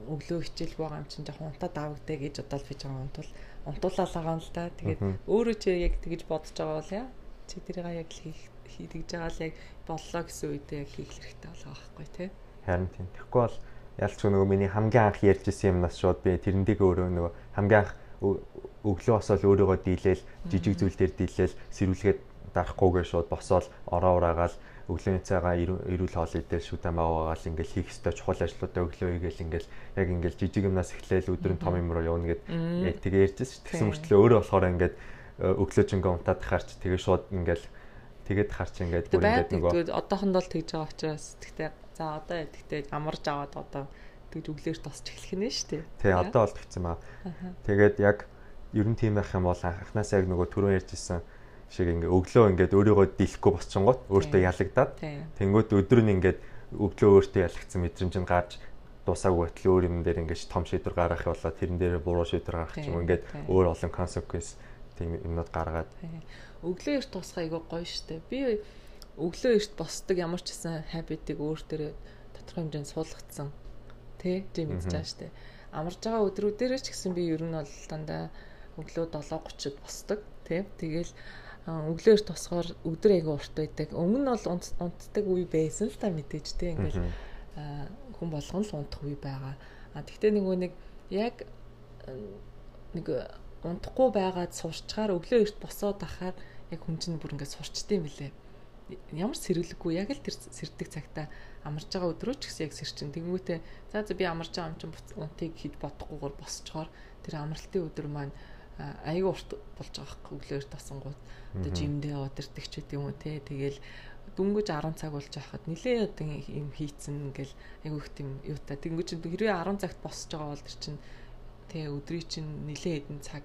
өглөө хичээл байгаа юм чинь жоохон унтаад авагдаа гэж бодоод би жоохон унтвал унтуулаад байгаа юм л да. Тэгээд өөрөө чи яг тэгж бодож байгаа бол яа чи тэрийг яг хийх хийдэж байгаа л яг боллоо гэсэн үедээ яг хийх хэрэгтэй болоо байхгүй тий. Харин тийм. Тэгэхгүй бол ялч нөгөө миний хамгийн анх ярьж исэн юмнаас шууд би тэрнтэйг өөрөө нөгөө хамгийн анх өглөө босоод өөрийгөө дийлээл жижиг зүйл дээр дийлээл сэрүүлгээд дарахгүйгээр шууд босоод ороо ураагаал өглөөний цагаа эрүүл хоолой дээр шүтэн байгаагаал ингээл хийх ёстой чухал ажлуудаа өглөө хийгээл ингээл яг ингээл жижиг юмнаас эхлээл өдрийн том юм руу явна гэд яг тэгээ ярьжсэн шүү. Тэгсэн мөртлөө өөрөө болохоор ингээд э, өглөө жингээ унтаад харч тэгээ шууд ингээл тэгээд харч ингээд бүр ингээд нөгөө одоохонд бол тэгж байгаа учраас тэгтээ за одоо тэгтээ амарж аваад одоо тэгж өглөөр тосч эхлэх нь шүү дээ. Тий одоо бол тэгсэн маа. Тэгээд яг ер нь тийм байх юм бол анхнаасаа яг нөгөө түрүү ярьжсэн шиг ингээ өглөө ингээд өөрийгөө дийлэхгүй босчонгот өөртөө ялагдаад. Тэнгууд өдөр нь ингээд өглөө өөртөө ялагдсан мэдрэмж нь гарч дуусаагүй байтал өөр юм дээр ингээд том шийдвэр гаргах болоо тэрэн дээр буруу шийдвэр гаргах юм ингээд өөр олон consequence тийм юмнууд гаргаад. Өглөө эрт тусах айгүй гоё штэ. Би өглөө эрт босдог ямар ч гэсэн habit-ыг өөр төрөө тодорхой хэмжээнд суулгацсан. Тий тийм байгаа штэ. Амарж байгаа өдрүүдээр ч гэсэн би ер нь бол дандаа өглөө 7:30-д босдог тий тэгэл өглөөр тосгоор өдөр аяга урт байдаг. Өмнө нь бол унтдаг үе байсан л та мэдээж те ингээл хүн болгон л унтах үе байгаа. А тэгтээ нөгөө нэг яг нэг унтахгүй байгаад сурчгаар өглөө эрт босоод ахаар яг хүн чинь бүр ингээд сурчдсан юм лээ. Ямар сэргэлэггүй яг л тэр сэрдэг цагта амарч байгаа өдрөө ч гэсэн яг сэрчин. Тэнгүүтээ за за би амарч байгаа юм чинь унтыг хэд бодохгүйгээр босчоор тэр амралтын өдөр маань аяга урт болж байгаа хэрэг өглөөр тасангууд. Одоо жимдээ удирдаг ч гэдэг юм уу те тэгэл дөнгөж 10 цаг болж байхад нилээ одоо юм хийцэн ингээл айгүй их тийм юутай. Тэнгөж хэрвээ 10 цагт босч байгаа бол тэр чинь те өдрийн чинь нилээ хэдэн цаг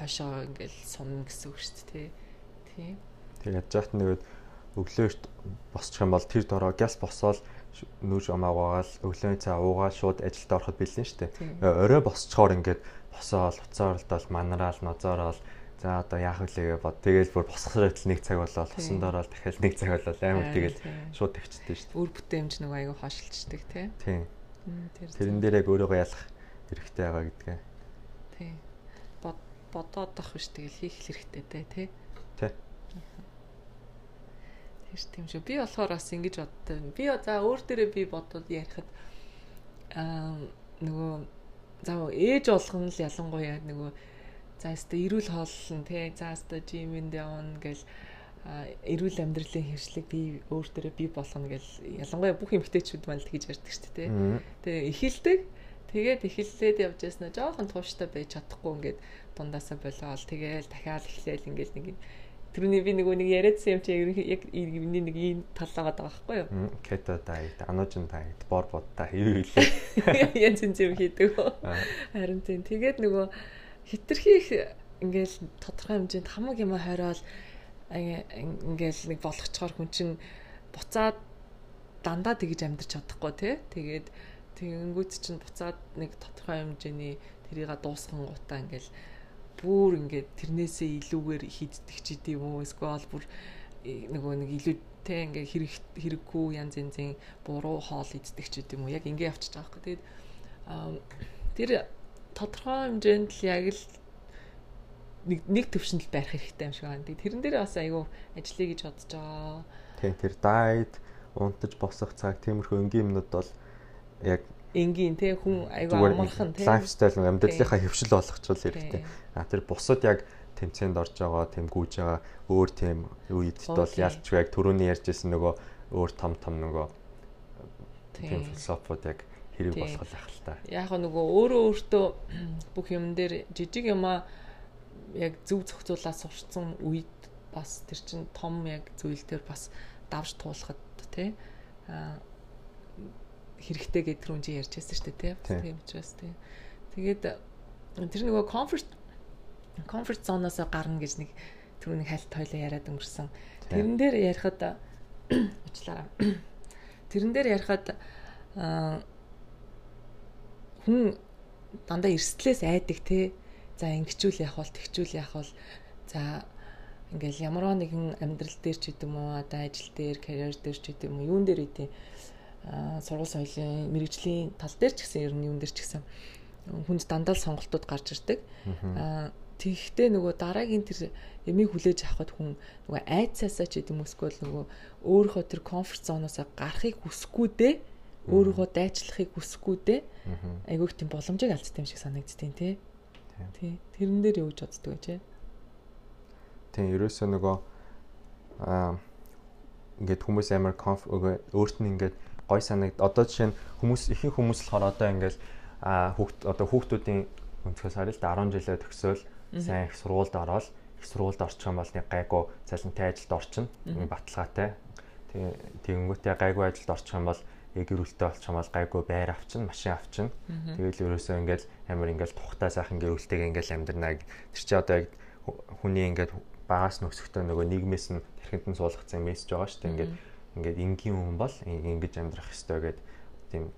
хойшоо ингээл сунна гэсэн үг шүү дээ те тэг ядж яхад нэгэд өглөөрт босчих юм бол тэр дороо гяс босоод нүүж амаагаал өглөөний цаа уугаал шууд ажилд ороход бэлэн штэ. Орой босчоор ингээд босоол уцаарлдал манараал нозоорол за одоо яах вүлээ бод тэгэл бүр босгоход нэг цаг болоод хосон дорол дахиад нэг цаг болоод амар тэгэл шууд тэгчтэй штэ. Үр бүтээмж нэг аягүй хашилчдаг тий. Тийм. Тэрэн дээр яг өөрийгөө ялах хэрэгтэй байгаа гэдгээ. Тий. Бод бодоод авах биш тэгэл хийх хэрэгтэй дээ тий. Тий. Тэгш тийм шүү. Би болохоор бас ингэж боддог. Би за өөр дээрээ би бодвол ярихад аа нөгөө за ээж болгон л ялангуяа нөгөө за өстө эрүүл хооллон тий за өстө жимэнд явна гэл эрүүл амьдралын хөвшлийг би өөр дээрээ би болгоно гэл ялангуяа бүх эмгтээчүүд маань л тэгж ярьдаг шүү дээ тий. Тэгээ эхэлдэг. Тэгээд эхэллээд явж яснаа жоохон тууштай байж чадахгүй ингээд дундаасаа болоод тэгээл дахиад эхлээл ингээд нэг Тэрний би нөгөө нэг яриадсан юм чи яг миний нэг ийм таллаагаад байгаа байхгүй юу? Кето дайт, анужин дайт, бор бод та юу хэлээ. Янз янз юм хийдэг. Харин тийм. Тэгээд нөгөө хитрхи ингээл тодорхой хэмжээнд хамаг юм хориол ингээл нэг болгочоор хүн чин буцаад дандаа тэгж амьдарч чадахгүй тий. Тэгээд тэгэнгүүт чинь буцаад нэг тодорхой хэмжээний тэрийг дуусган гутаа ингээл бүр ингээд тэрнээсээ илүүгээр хийддэг ч гэдэм үү эсвэл бүр э, нөгөө нэг илүү те ингээ хэрэг хэрэггүй янз янзын буруу хоол иддэг ч гэдэм үү яг ингээ явчихж байгаа хэрэг. Тэгээд тэр тодорхой хэмжээнд л яг л нэг нэг төвшөнд л байрах хэрэгтэй юм шиг байна. Тэрэн дээр бас айгүй ажиллая гэж бодож байгаа. Тийм тэр дайет, унтаж босох цаг, тиймэрхүү энгийн юмнууд бол яг энгийн те хүн айгүй амархан те. лайфстайл нэг амьдралынхаа хөвшил болгочихвол хэрэгтэй. А тэр бусад яг тэмцээнд орж байгаа, тэм гүйж байгаа өөр тэм үед бол ялч яг түрүүний ярьжсэн нөгөө өөр том том нөгөө тэм философиуд яг хэрэг болох л ах л та. Яг нөгөө өөрөө өөртөө бүх юм дээр жижиг юмаа яг зөв зохицуулаад сурцсан үед бас тэр чин том яг зүйл дээр бас давж туулахад тий а хэрэгтэй гэдэг түрүүн чи ярьж байсан шүү дээ тийм учраас тийм тэгээд тэр нөгөө comfort comfort zone-оос гарна гэж нэг түрүүний хальт тойлоо яриад өнгөрсөн. Тэрэн дээр ярихад уучлаарай. Тэрэн дээр ярихад хүн дандаа эрсдлээс айдаг те. За ингэчүүл яах бол тэгчүүл яах бол. За ингээл ямар нэгэн амьдрал дээр ч гэдэм үү одоо ажил дээр карьер дээр ч гэдэм үү юун дээр үгүй сургууль соёлын мэрэгжлийн тал дээр ч гэсэн ер нь юун дээр ч гэсэн хүнд дандаа л сонголтууд гарч ирдэг. Аа тэгэхдээ нөгөө дараагийн тэр ямиг хүлээж авахд хүн нөгөө айцаасаа ч гэдэм үсгүүл нөгөө өөрийнхөө тэр комфорт зоноосоо гарахыг хүсэхгүй дээ өөрийгөө дайчлахыг хүсэхгүй дээ айгүйх тийм боломжийг алдсан юм шиг санагддیں۔ тий. Тий. Тэрэн дээр юу гэж боддөг вэ чи? Тий, ерөөсөө нөгөө аа ингээд хүмүүс амар комф өөрт нь ингээд гой санагд. Одоо жишээ нь хүмүүс ихэнх хүмүүс болохоор одоо ингээл хүүхд одоо хүүхдүүдийн өнцгөөс харъя л да 10 жилээ төгсөөл сайн их сургуульд ороод их сургуульд орчих юм бол нэг гайгүй цалинтай ажилд орчин баталгаатай. Тэгэнгүүтээ гайгүй ажилд орчих юм бол гэр бүлтэй болчих юм бол гайгүй байр авчин машин авчин. Тэгэл ерөөсөө ингээл амар ингээл тухтай сайхан гэр бүлтэйгээ ингээл амьдрнаа тэр чи одоо яг хүний ингээд багаас нөхсөхдөө нөгөө нийгмээс нь тэрхэнд нь суулгацсан мессеж байгаа шүү дээ. Ингээд ингээд энгийн хүн бол ингэж амьдрах ёстой гэдэг тийм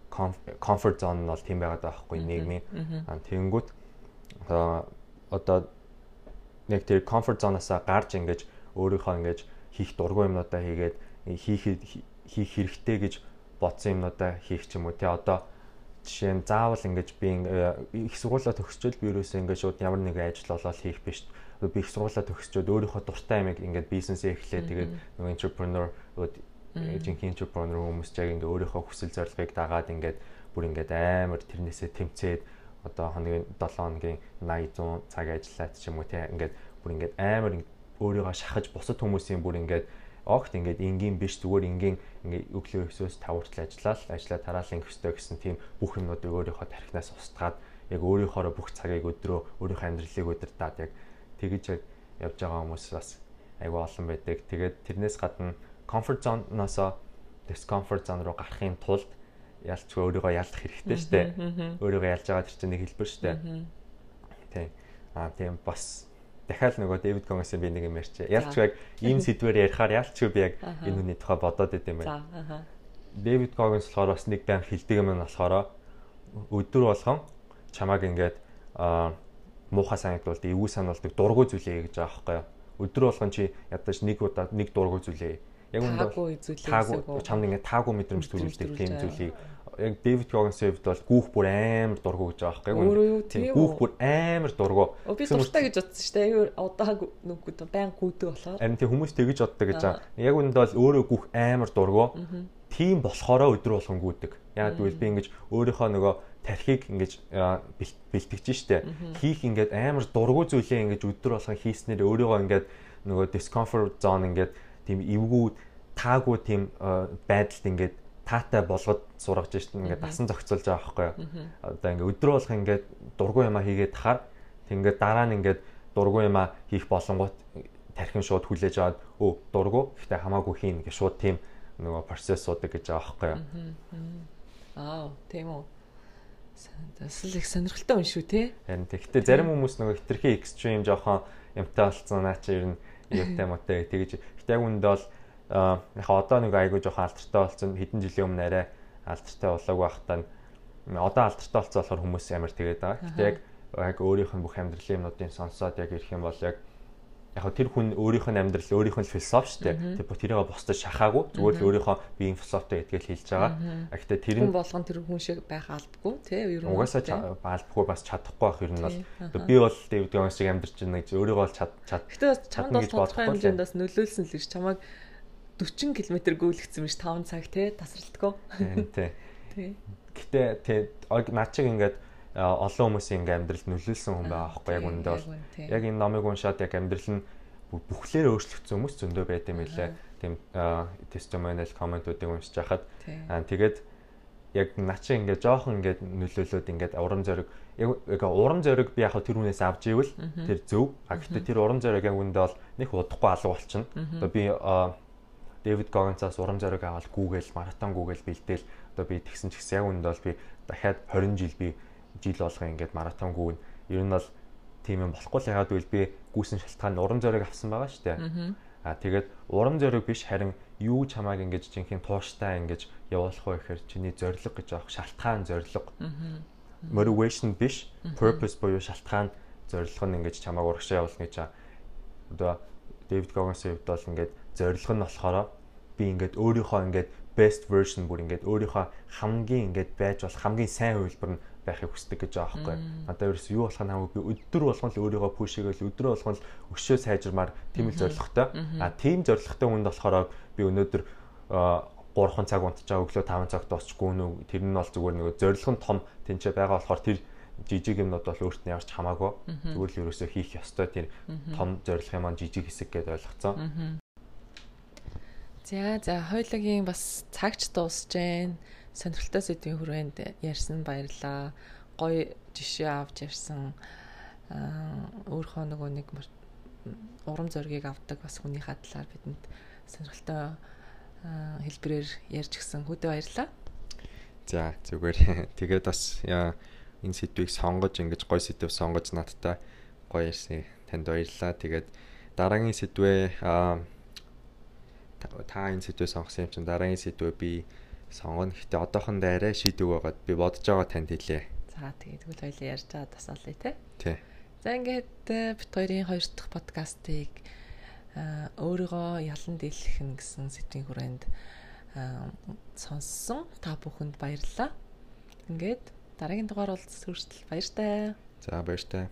comfort zone нь бол тийм байгаад байгаа байхгүй нийгмийн. Тэгэнгүүт одоо нэг тэр comfort zone-асаа гарч ингэж өөрийнхөө ингэж хийх дургүй юмнуудаа хийгээд хийх хийх хэрэгтэй гэж бодсон юмнуудаа хийх ч юм уу. Тий одоо жишээ нь заавал ингэж би их сургуулаа төгсчөөл би ерөөсөө ингэж шууд ямар нэг ажил олоод хийх биш. Би их сургуулаа төгсчөөд өөрийнхөө дуртай юмыг ингээд бизнесээ эхлэе. Тэгээд нөгөө entrepreneur жинхэнэ entrepreneur хүмүүс яг ингээ өөрийнхөө хүсэл зорилгыг дагаад ингээд бүр ингээд амар тэрнээсээ тэмцээд одоо хоногийн 7 хоногийн 80 100 цаг ажиллаад ч юм уу те ингээд бүр ингээд амар өөрийгөө шахаж бусад хүмүүсийн бүр ингээд огт ингээд энгийн биш зүгээр энгийн ингээд өглөө 9-өөс 5 хүртэл ажиллаад ажиллаа тараалан өстой гэсэн тийм бүх юмнуудыг өөрийнхөө тархинаас устгаад яг өөрийнхөө бүх цагийг өдрөө өөрийнхөө амьдралыг өдөртаад яг тэгэж явж байгаа хүмүүс бас айгүй олон байдаг. Тэгээд тэрнээс гадна comfort zone-ноос discomfort zone руу гарахын тулд ялцгүй өөрийгөө ялах хэрэгтэй шүү дээ. Өөрийгөө ялж байгаа тэр чинь нэг хэлбэр шүү дээ. Тийм. Аа тийм бас дахиад нөгөө Дэвид Конгосын би нэг юм ярьчих. Ялчгүй яг ийм сэдвээр ярихаар ялчгүй би яг энэ хүний тухай бодоод идэм байх. За аа. Дэвид Когинс болохоор бас нэг байн хилдэг юм болохоор өдөр болгон чамааг ингээд муухай санагдвал эвгүй сануулдаг дургуй зүйлээ гэж байгаа байхгүй юу. Өдөр болгон чи ядаж нэг удаа нэг дургуй зүйлээ. Яг үндэ таагүй чамд ингээд таагүй мэдрэмж төрүүлдэг тийм зүйлийг яг Дэвид Когинсийн хувьд бол гүүх бүр амар дургу гэж байгаа байхгүй. Тийм. Гүүх бүр амар дургу. Би дуртай гэж бодсон шүү дээ. Аюу удааг нүгүүд баян гүйдэг болохоор. Харин тийм хүмүүс тэгэж боддог гэж байгаа. Яг үндэ бол өөрөө гүүх амар дургу. Тийм болохоороо өдөр болгон гүйдэг. Яг тэгвэл би ингэж өөрийнхөө нөгөө тархийг ингэж бэлтгэж штэ. Хийх ингээд амар дургу зүйлээ ингэж өдөр болгон хийснээр өөрийгөө ингээд нөгөө discomfort zone ингээд тийм эвгүй таагүй тийм байдалд ингээд таатай болгоод сургаж шít ингээд дасан зохицуулж байгаа байхгүй юу. Одоо ингээд өдрөө болох ингээд дургуй юмаа хийгээд тахаар тэгээд дараа нь ингээд дургуй юмаа хийх болонгууд тархин шууд хүлээж аваад өө дургу гэхдээ хамаагүй хийн гэж шууд тийм нөгөө процесс суудаг гэж байгаа байхгүй юу. Аа тийм үү. Тэсэл их сонирхолтой юм шүү те. Харин тэгтээ зарим хүмүүс нөгөө хитрхи экстрим жоохон юмтай болцсон наа чи ер нь юутай муутай тэгэж. Гэтэ яг үндэ бол яхаа одоо нэг айгүй жоохон алдартай болсон хэдэн жилийн өмнө арай алдартай болоогүй байхдаа одоо алдартай болсон болохоор хүмүүс амар тэгээд байгаа. Гэтэ яг яг өөрийнх нь бүх амьдралын юмнуудын сонсоод яг ирэх юм бол яг яг тэр хүн өөрийнх нь амьдрал өөрийнх нь философи шүү дээ. Тэр тэрийг бусдад шахаагүй зүгээр л өөрийнхөө биеийн философитой идгээл хэлж байгаа. Гэхдээ тэр нь болгон тэр хүн шиг байх албагүй тий ер нь угаасаа албагүй бас чадахгүй байх ер нь бол би бол Дэвид Гомс шиг амьдарч байна гэж өөрийгөө бол чад чад. Гэтэ чамд бол тодорхой хэмжээнд бас нөлөөлсөн л гэж чамайг 40 км гүйлгцсэн биш 5 цаг те тасралтгүй. Тий. Тий. Гэтэ тий наа чиг ингээд олон хүмүүсийн ингээд амьдралд нөлөөлсөн хүн байгаа аахгүй яг үүндээ бол. яг энэ номыг уншаад яг амьдрал нь бүхлээр өөрчлөгдсөн хүмүүс зөндөө байт юм лээ. Тийм testimonial комментуудыг уншиж хахад. Аа тэгээд яг начи ингээд жоохон ингээд нөлөөлөд ингээд урам зориг яг урам зориг би яг тэр хүнээс авч ивэл тэр зөв. А гэхдээ тэр урам зориг яг үндэ бол нэг удахгүй алга болчихно. Одоо би Дэвид Гогенцаас урам зориг аваад гүүгээл маратон гүүгээл бэлдээл одоо би тэгсэн ч гэсэн яг үүнд бол би дахиад 20 жил би жил болгоо ингээд маратон гүүн ер нь бол тийм юм болохгүй л яагаад гэвэл би гүйсэн шалтгаан урам зориг авсан байгаа шүү дээ. Аа тэгээд урам зориг биш харин юу чамааг ингэж жинхэнэ тууштай ингэж явуулах вэ гэхээр чиний зориг гэж авах шалтгаан зориг. Motivation биш purpose буюу шалтгаан зориг нь ингэж чамааг урагшаа явуулна гэж одоо Дэвид Гогенсийн хувьд бол ингээд зорилго нь болохоор би ингээд өөрийнхөө ингээд best version бүр ингээд өөрийнхөө хамгийн ингээд байж болох хамгийн сайн хувилбар нь байхыг хүсдэг гэж байгаа байхгүй. Надад ерөөс юу болох нь хамаагүй өдөр болгон л өөрийгөө пүшэгээл өдөр болгон л өшөө сайжирмаар тийм л зорилготой. А тийм зорилготой хүнд болохоор би өнөөдөр 3 цаг унтчаа өглөө 5 цагт босчихгүй нүү. Тэр нь бол зүгээр нэг зорилго нь том тэнцээ байгаа болохоор тэр жижиг юмнууд бол өөрт нь ямарч хамаагүй. Зүгээр л ерөөсөө хийх ёстой тэр том зорилго юм аа жижиг хэсэг гэдээ ойлгоцсон. За за хоёулагийн бас цагч дуусж гэн сонирхолтой сэдвийн хүрээнд ярьсан баярлаа. Гоё жишээ авч ярьсан. Өөрийнхөө нөгөө нэг урам зоригийг авдаг бас хүний хадлаар бидэнд сонирхолтой хэлбэрээр ярьж гисэн хөдөө баярлаа. За зүгээр. Тэгээд бас энэ сэдвийг сонгож ингэж гоё сэдв сонгож надтай гоё ярьсан танд баярлалаа. Тэгээд дараагийн сэдвээ та энэ сэдвээ сонгосон юм чинь дараагийн сэдвээ би сонгоно. Гэтэ одоохондоо арай шийдэг байгаад би бодож байгаа танд хэлээ. За тэгээд тэгвэл хоёлаа ярьж байгаа тасаалъя те. Тий. За ингээд э, бит хоёрын хоёр дахь подкастыг э, өөрийгөө ялан дийлэх гэсэн сэдвийн хүрээнд э, сонссон та бүхэнд баярлалаа. Ингээд дараагийн дугаар уулзсан хүртэл баяртай. За баяртай.